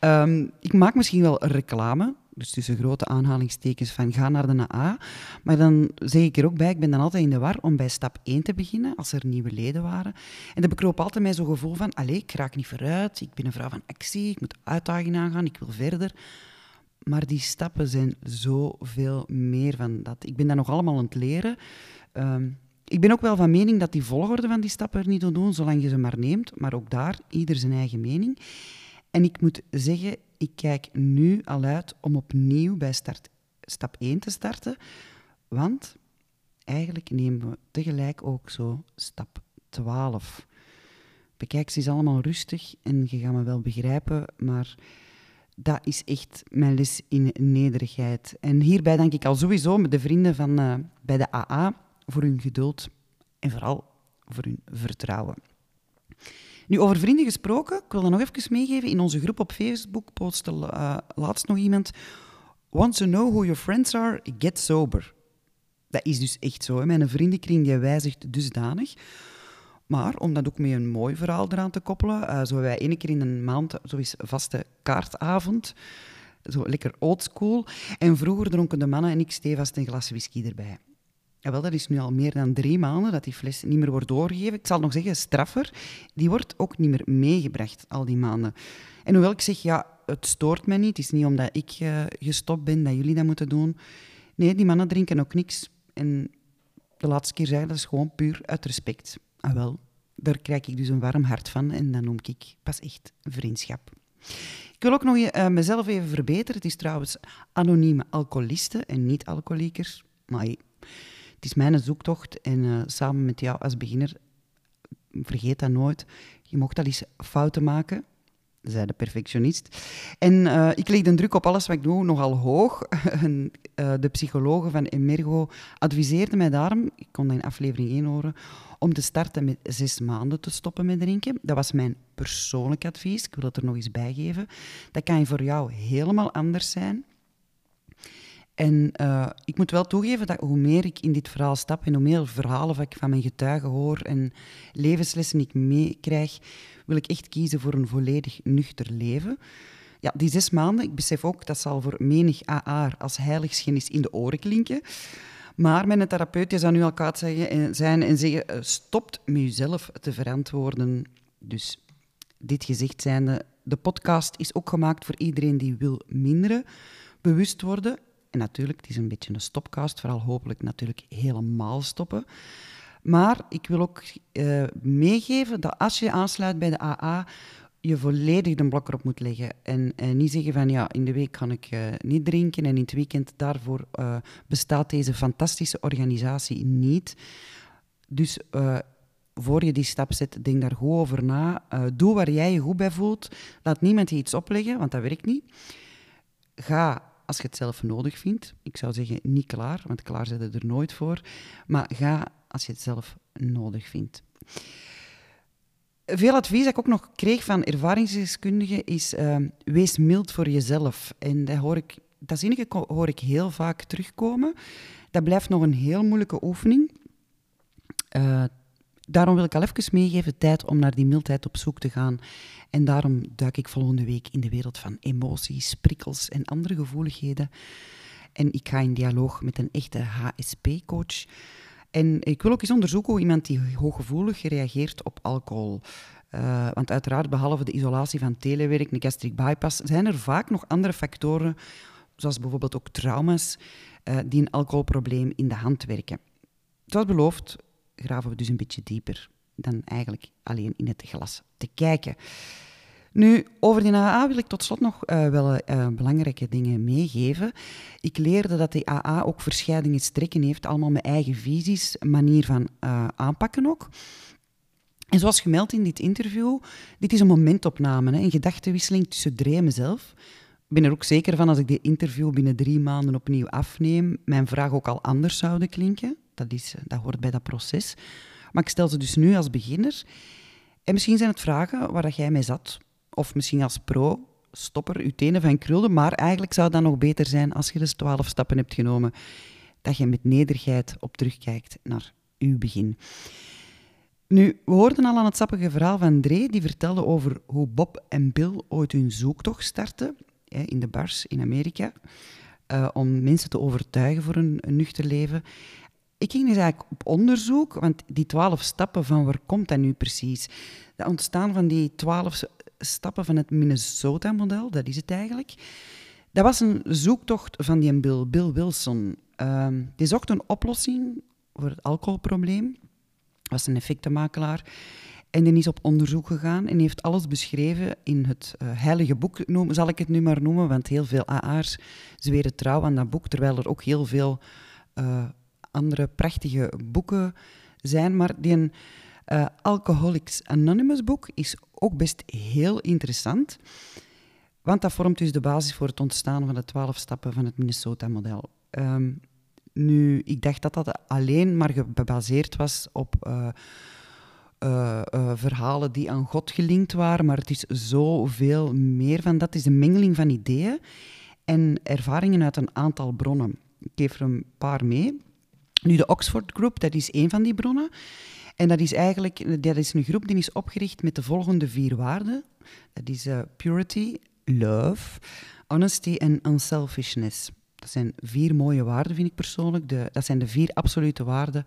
um, ik maak misschien wel reclame, dus tussen grote aanhalingstekens van ga naar de A. Maar dan zeg ik er ook bij, ik ben dan altijd in de war om bij stap 1 te beginnen, als er nieuwe leden waren. En dan bekroop altijd mij zo'n gevoel van, allee, ik raak niet vooruit, ik ben een vrouw van actie, ik moet uitdagingen aangaan, ik wil verder. Maar die stappen zijn zoveel meer van dat. Ik ben dat nog allemaal aan het leren. Ehm, ik ben ook wel van mening dat die volgorde van die stappen er niet toe doen, zolang je ze maar neemt. Maar ook daar, ieder zijn eigen mening. En ik moet zeggen, ik kijk nu al uit om opnieuw bij start, stap 1 te starten. Want eigenlijk nemen we tegelijk ook zo stap 12. Bekijk ze eens allemaal rustig en je gaat me wel begrijpen, maar dat is echt mijn les in nederigheid. En hierbij dank ik al sowieso de vrienden van uh, bij de AA voor hun geduld en vooral voor hun vertrouwen. Nu, over vrienden gesproken, ik wil dat nog even meegeven. In onze groep op Facebook postte uh, laatst nog iemand... Want to know who your friends are, get sober. Dat is dus echt zo. Hè. Mijn vriendenkring die wijzigt dusdanig. Maar om dat ook met een mooi verhaal eraan te koppelen, uh, zo wij één keer in een maand, zo vaste kaartavond, zo lekker oldschool. En vroeger dronken de mannen en ik stevast een glas whisky erbij. Wel, dat is nu al meer dan drie maanden dat die fles niet meer wordt doorgegeven. Ik zal nog zeggen, straffer, die wordt ook niet meer meegebracht al die maanden. En hoewel ik zeg, ja, het stoort mij niet, het is niet omdat ik uh, gestopt ben dat jullie dat moeten doen. Nee, die mannen drinken ook niks. En de laatste keer zei dat is gewoon puur uit respect. Ah wel, daar krijg ik dus een warm hart van en dat noem ik pas echt vriendschap. Ik wil ook nog uh, mezelf even verbeteren. Het is trouwens anonieme alcoholisten en niet alcoholiekers. Maar het is mijn zoektocht en eh, samen met jou als beginner, vergeet dat nooit, je mocht al eens fouten maken, zei de perfectionist. En uh, ik leg de druk op alles wat ik doe nogal hoog. en, de psychologen van Emergo adviseerden mij daarom, ik kon dat in aflevering 1 horen, om te starten met zes maanden te stoppen met drinken. Dat was mijn persoonlijk advies. Ik wil het er nog eens bij geven. Dat kan voor jou helemaal anders zijn. En uh, ik moet wel toegeven dat hoe meer ik in dit verhaal stap en hoe meer verhalen ik van mijn getuigen hoor en levenslessen ik meekrijg, wil ik echt kiezen voor een volledig nuchter leven. Ja, die zes maanden, ik besef ook, dat zal voor menig AA als heiligschennis in de oren klinken. Maar mijn therapeut zou nu al koud zijn en zeggen, eh, stopt met jezelf te verantwoorden. Dus dit gezegd zijnde, de podcast is ook gemaakt voor iedereen die wil minderen, bewust worden. En natuurlijk, het is een beetje een stopcast, vooral hopelijk natuurlijk helemaal stoppen. Maar ik wil ook uh, meegeven dat als je aansluit bij de AA, je volledig de blok erop moet leggen. En, niet zeggen van ja, in de week kan ik uh, niet drinken en in het weekend daarvoor uh, bestaat deze fantastische organisatie niet. Dus voor je die stap zet, denk daar goed over na. doe waar jij je goed bij voelt. Laat niemand je iets opleggen, want dat werkt niet. Ga als je het zelf nodig vindt. Ik zou zeggen niet klaar, want klaar zit er nooit voor. Maar ga als je het zelf nodig vindt. Veel advies dat ik ook nog kreeg van ervaringsdeskundigen is uh, wees mild voor jezelf. En dat hoor ik, dat zinnige hoor ik heel vaak terugkomen. Dat blijft nog een heel moeilijke oefening. Uh, daarom wil ik al even meegeven tijd om naar die mildheid op zoek te gaan. En daarom duik ik volgende week in de wereld van emoties, prikkels en andere gevoeligheden. En ik ga in dialoog met een echte HSP-coach. En ik wil ook eens onderzoeken hoe iemand die hooggevoelig reageert op alcohol. Uh, want uiteraard, behalve de isolatie van telewerk, de gastric bypass, zijn er vaak nog andere factoren, zoals bijvoorbeeld ook trauma's, uh, die een alcoholprobleem in de hand werken. Zoals beloofd, graven we dus een beetje dieper dan eigenlijk alleen in het glas te kijken. Nu, over die AA wil ik tot slot nog uh, wel uh, belangrijke dingen meegeven. Ik leerde dat de AA ook verschillende strekken heeft, allemaal met eigen visies, manier van uh, aanpakken ook. En zoals gemeld in dit interview, dit is een momentopname, hè, een gedachtenwisseling tussen Dre en mezelf. Ik ben er ook zeker van als ik dit interview binnen drie maanden opnieuw afneem, mijn vraag ook al anders zouden klinken. Dat, is, dat hoort bij dat proces. Maar ik stel ze dus nu als beginner. En misschien zijn het vragen waar dat jij mee zat. Of misschien als pro, stopper, je tenen van krulde. Maar eigenlijk zou dat nog beter zijn als je dus twaalf stappen hebt genomen. Dat je met nederigheid op terugkijkt naar uw begin. Nu, we hoorden al aan het sappige verhaal van Dre, die vertelde over hoe Bob en Bill ooit hun zoektocht startten in de bars in Amerika. Uh, om mensen te overtuigen voor een, een nuchter leven ik ging dus eigenlijk op onderzoek, want die twaalf stappen van waar komt dat nu precies? Het ontstaan van die twaalf stappen van het Minnesota-model, dat is het eigenlijk. Dat was een zoektocht van die Bill, Bill Wilson. Die zocht een oplossing voor het alcoholprobleem. was een effectenmakelaar. En die is op onderzoek gegaan en heeft alles beschreven in het uh, heilige boek, noem, zal ik het nu maar noemen, want heel veel AA's zweren trouw aan dat boek, terwijl er ook heel veel uh, andere prachtige boeken zijn. Maar die uh, Alcoholics Anonymous boek is ook best heel interessant. Want dat vormt dus de basis voor het ontstaan van de twaalf stappen van het Minnesota-model. Um, nu, ik dacht dat dat alleen maar gebaseerd was op uh, uh, uh, verhalen die aan God gelinkt waren, maar het is zoveel meer van dat. Is een mengeling van ideeën en ervaringen uit een aantal bronnen. Ik geef er een paar mee. Nu, de Oxford Group, dat is één van die bronnen. En dat is eigenlijk dat is een groep die is opgericht met de volgende vier waarden. Dat is uh, purity, love, honesty en unselfishness. Dat zijn vier mooie waarden, vind ik persoonlijk. Dat zijn de vier absolute waarden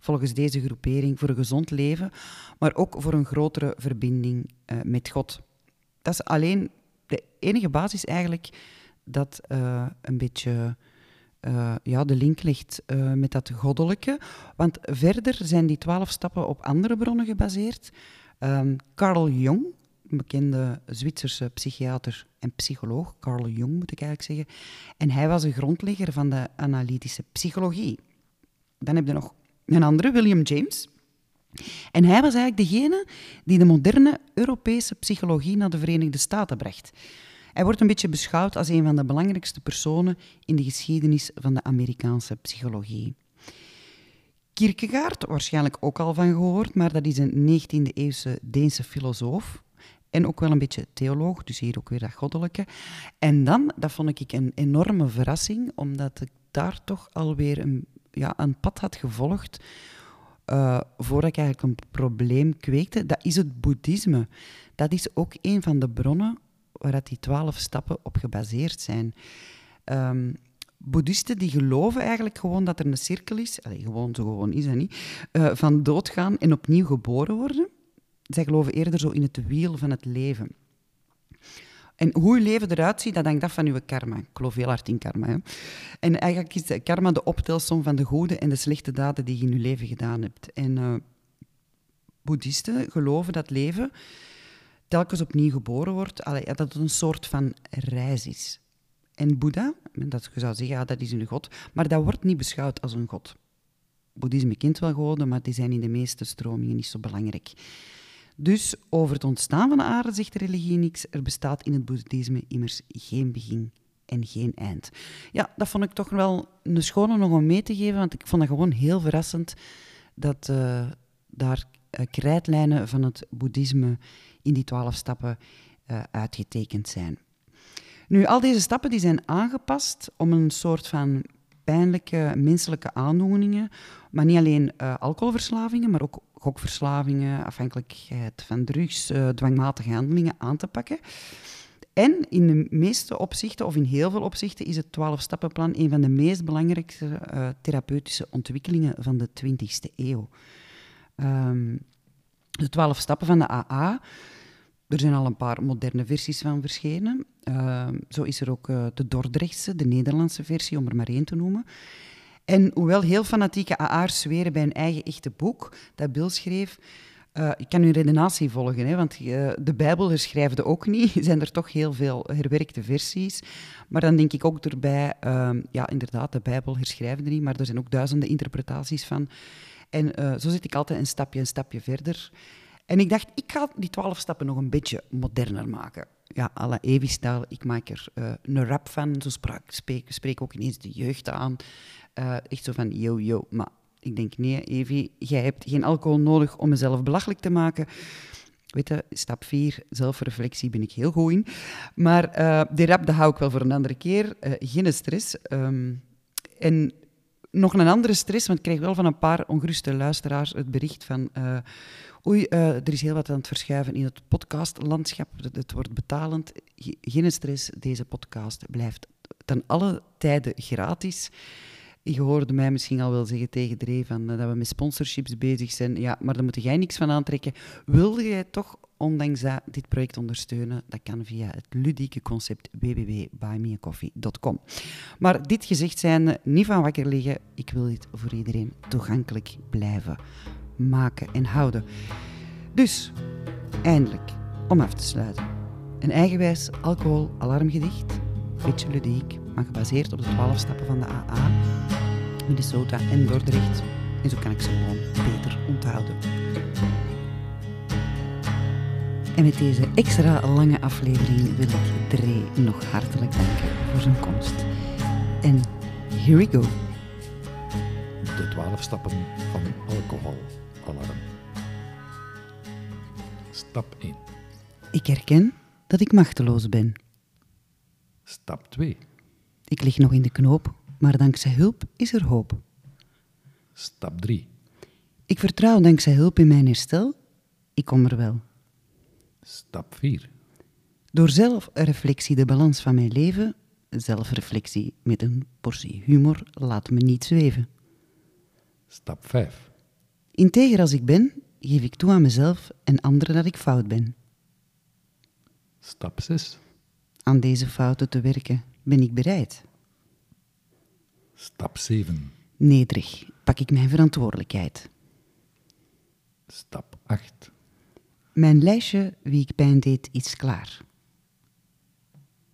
volgens deze groepering voor een gezond leven, maar ook voor een grotere verbinding uh, met God. Dat is alleen de enige basis eigenlijk dat uh, een beetje uh, ja, de link ligt uh, met dat goddelijke. Want verder zijn die twaalf stappen op andere bronnen gebaseerd. Um, Carl Jung, een bekende Zwitserse psychiater en psycholoog, Carl Jung moet ik eigenlijk zeggen. En hij was een grondlegger van de analytische psychologie. Dan heb je nog een andere, William James. En hij was eigenlijk degene die de moderne Europese psychologie naar de Verenigde Staten bracht. Hij wordt een beetje beschouwd als een van de belangrijkste personen in de geschiedenis van de Amerikaanse psychologie. Kierkegaard, waarschijnlijk ook al van gehoord, maar dat is een 19e-eeuwse Deense filosoof. En ook wel een beetje theoloog, dus hier ook weer dat goddelijke. En dan, dat vond ik een enorme verrassing, omdat ik daar toch alweer een, ja, een pad had gevolgd uh, voordat ik eigenlijk een probleem kweekte. Dat is het boeddhisme. Dat is ook een van de bronnen waar die twaalf stappen op gebaseerd zijn. Um, boeddhisten die geloven eigenlijk gewoon dat er een cirkel is, allez, gewoon zo gewoon is dat niet, uh, van doodgaan en opnieuw geboren worden. Zij geloven eerder zo in het wiel van het leven. En hoe je leven eruit ziet, dat hangt af van je karma. Ik geloof heel hard in karma. Hè? En eigenlijk is karma de optelsom van de goede en de slechte daden die je in je leven gedaan hebt. En uh, boeddhisten geloven dat leven telkens opnieuw geboren wordt, allee, dat het een soort van reis is. En Boeddha, dat je zou zeggen, ja, dat is een god, maar dat wordt niet beschouwd als een god. Boeddhisme kent wel goden, maar die zijn in de meeste stromingen niet zo belangrijk. Dus over het ontstaan van de aarde zegt de religie niks. Er bestaat in het boeddhisme immers geen begin en geen eind. Ja, dat vond ik toch wel een schone nog om mee te geven, want ik vond dat gewoon heel verrassend dat uh, daar uh, krijtlijnen van het boeddhisme in die twaalf stappen uh, uitgetekend zijn. Nu, al deze stappen die zijn aangepast om een soort van pijnlijke menselijke aandoeningen, maar niet alleen uh, alcoholverslavingen, maar ook gokverslavingen, afhankelijkheid van drugs, uh, dwangmatige handelingen aan te pakken. En in de meeste opzichten, of in heel veel opzichten, is het 12-stappenplan een van de meest belangrijke therapeutische ontwikkelingen van de 20e eeuw. Um, de 12 stappen van de AA er zijn al een paar moderne versies van verschenen. Uh, zo is er ook uh, de Dordrechtse, de Nederlandse versie, om er maar één te noemen. En hoewel heel fanatieke AA'ers zweren bij een eigen echte boek dat Bill schreef, uh, ik kan uw redenatie volgen, hè, want de Bijbel herschrijfde ook niet. Zijn er toch heel veel herwerkte versies. Maar dan denk ik ook erbij, ehm, ja, inderdaad, de Bijbel herschrijfde niet, maar er zijn ook duizenden interpretaties van. En zo zit ik altijd een stapje, een stapje verder. En ik dacht, ik ga die twaalf stappen nog een beetje moderner maken. Ja, à la Evi-stijl. Ik maak er uh, een rap van. Zo spreek, spreek ook ineens de jeugd aan. Uh, echt zo van, yo, yo. Maar ik denk, nee, Evi, jij hebt geen alcohol nodig om mezelf belachelijk te maken. Weet je, stap 4, zelfreflectie, ben ik heel goed in. Maar die rap, dat hou ik wel voor een andere keer. geen stress. Um, en nog een andere stress, want ik kreeg wel van een paar ongeruste luisteraars het bericht van... Oei, uh, er is heel wat aan het verschuiven in het podcastlandschap. Het wordt betalend. Geen stress, deze podcast blijft ten alle tijden gratis. Je hoorde mij misschien al wel zeggen tegen Dre van, uh, dat we met sponsorships bezig zijn. Ja, maar daar moet jij niks van aantrekken. Wilde jij toch, ondanks dit project ondersteunen? Dat kan via het ludieke concept www.buymeacoffee.com. Maar dit gezegd zijn, niet van wakker liggen. Ik wil dit voor iedereen toegankelijk blijven maken en houden. Dus, eindelijk, om af te sluiten. Een eigenwijs alcohol-alarmgedicht, beetje ludiek, maar gebaseerd op de 12 stappen van de AA, Minnesota en Dordrecht. En zo kan ik ze gewoon beter onthouden. En met deze extra lange aflevering wil ik Dre nog hartelijk danken voor zijn komst. En here we go. De 12 stappen van alcohol. Stap 1. Ik herken dat ik machteloos ben. Stap 2. Ik lig nog in de knoop, maar dankzij hulp is er hoop. Stap 3. Ik vertrouw dankzij hulp in mijn herstel. Ik kom er wel. Stap 4. Door zelfreflectie de balans van mijn leven, zelfreflectie met een portie humor, laat me niet zweven. Stap 5. Integer als ik ben, geef ik toe aan mezelf en anderen dat ik fout ben. Stap 6. Aan deze fouten te werken ben ik bereid. Stap 7. Nederig pak ik mijn verantwoordelijkheid. Stap 8. Mijn lijstje wie ik pijn deed is klaar.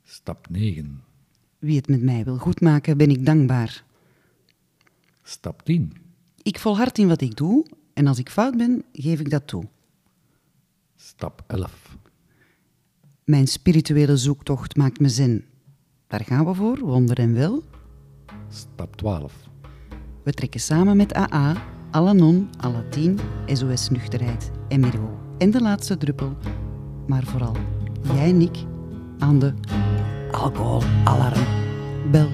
Stap 9. Wie het met mij wil goedmaken, ben ik dankbaar. Stap 10. Ik volhard in wat ik doe en als ik fout ben, geef ik dat toe. Stap 11. Mijn spirituele zoektocht maakt me zin. Daar gaan we voor, wonder en wil. Stap 12. We trekken samen met AA, Alanon, Alatien, SOS Nuchterheid en Mirwo. En de laatste druppel, maar vooral jij en ik, aan de alcoholalarmbel.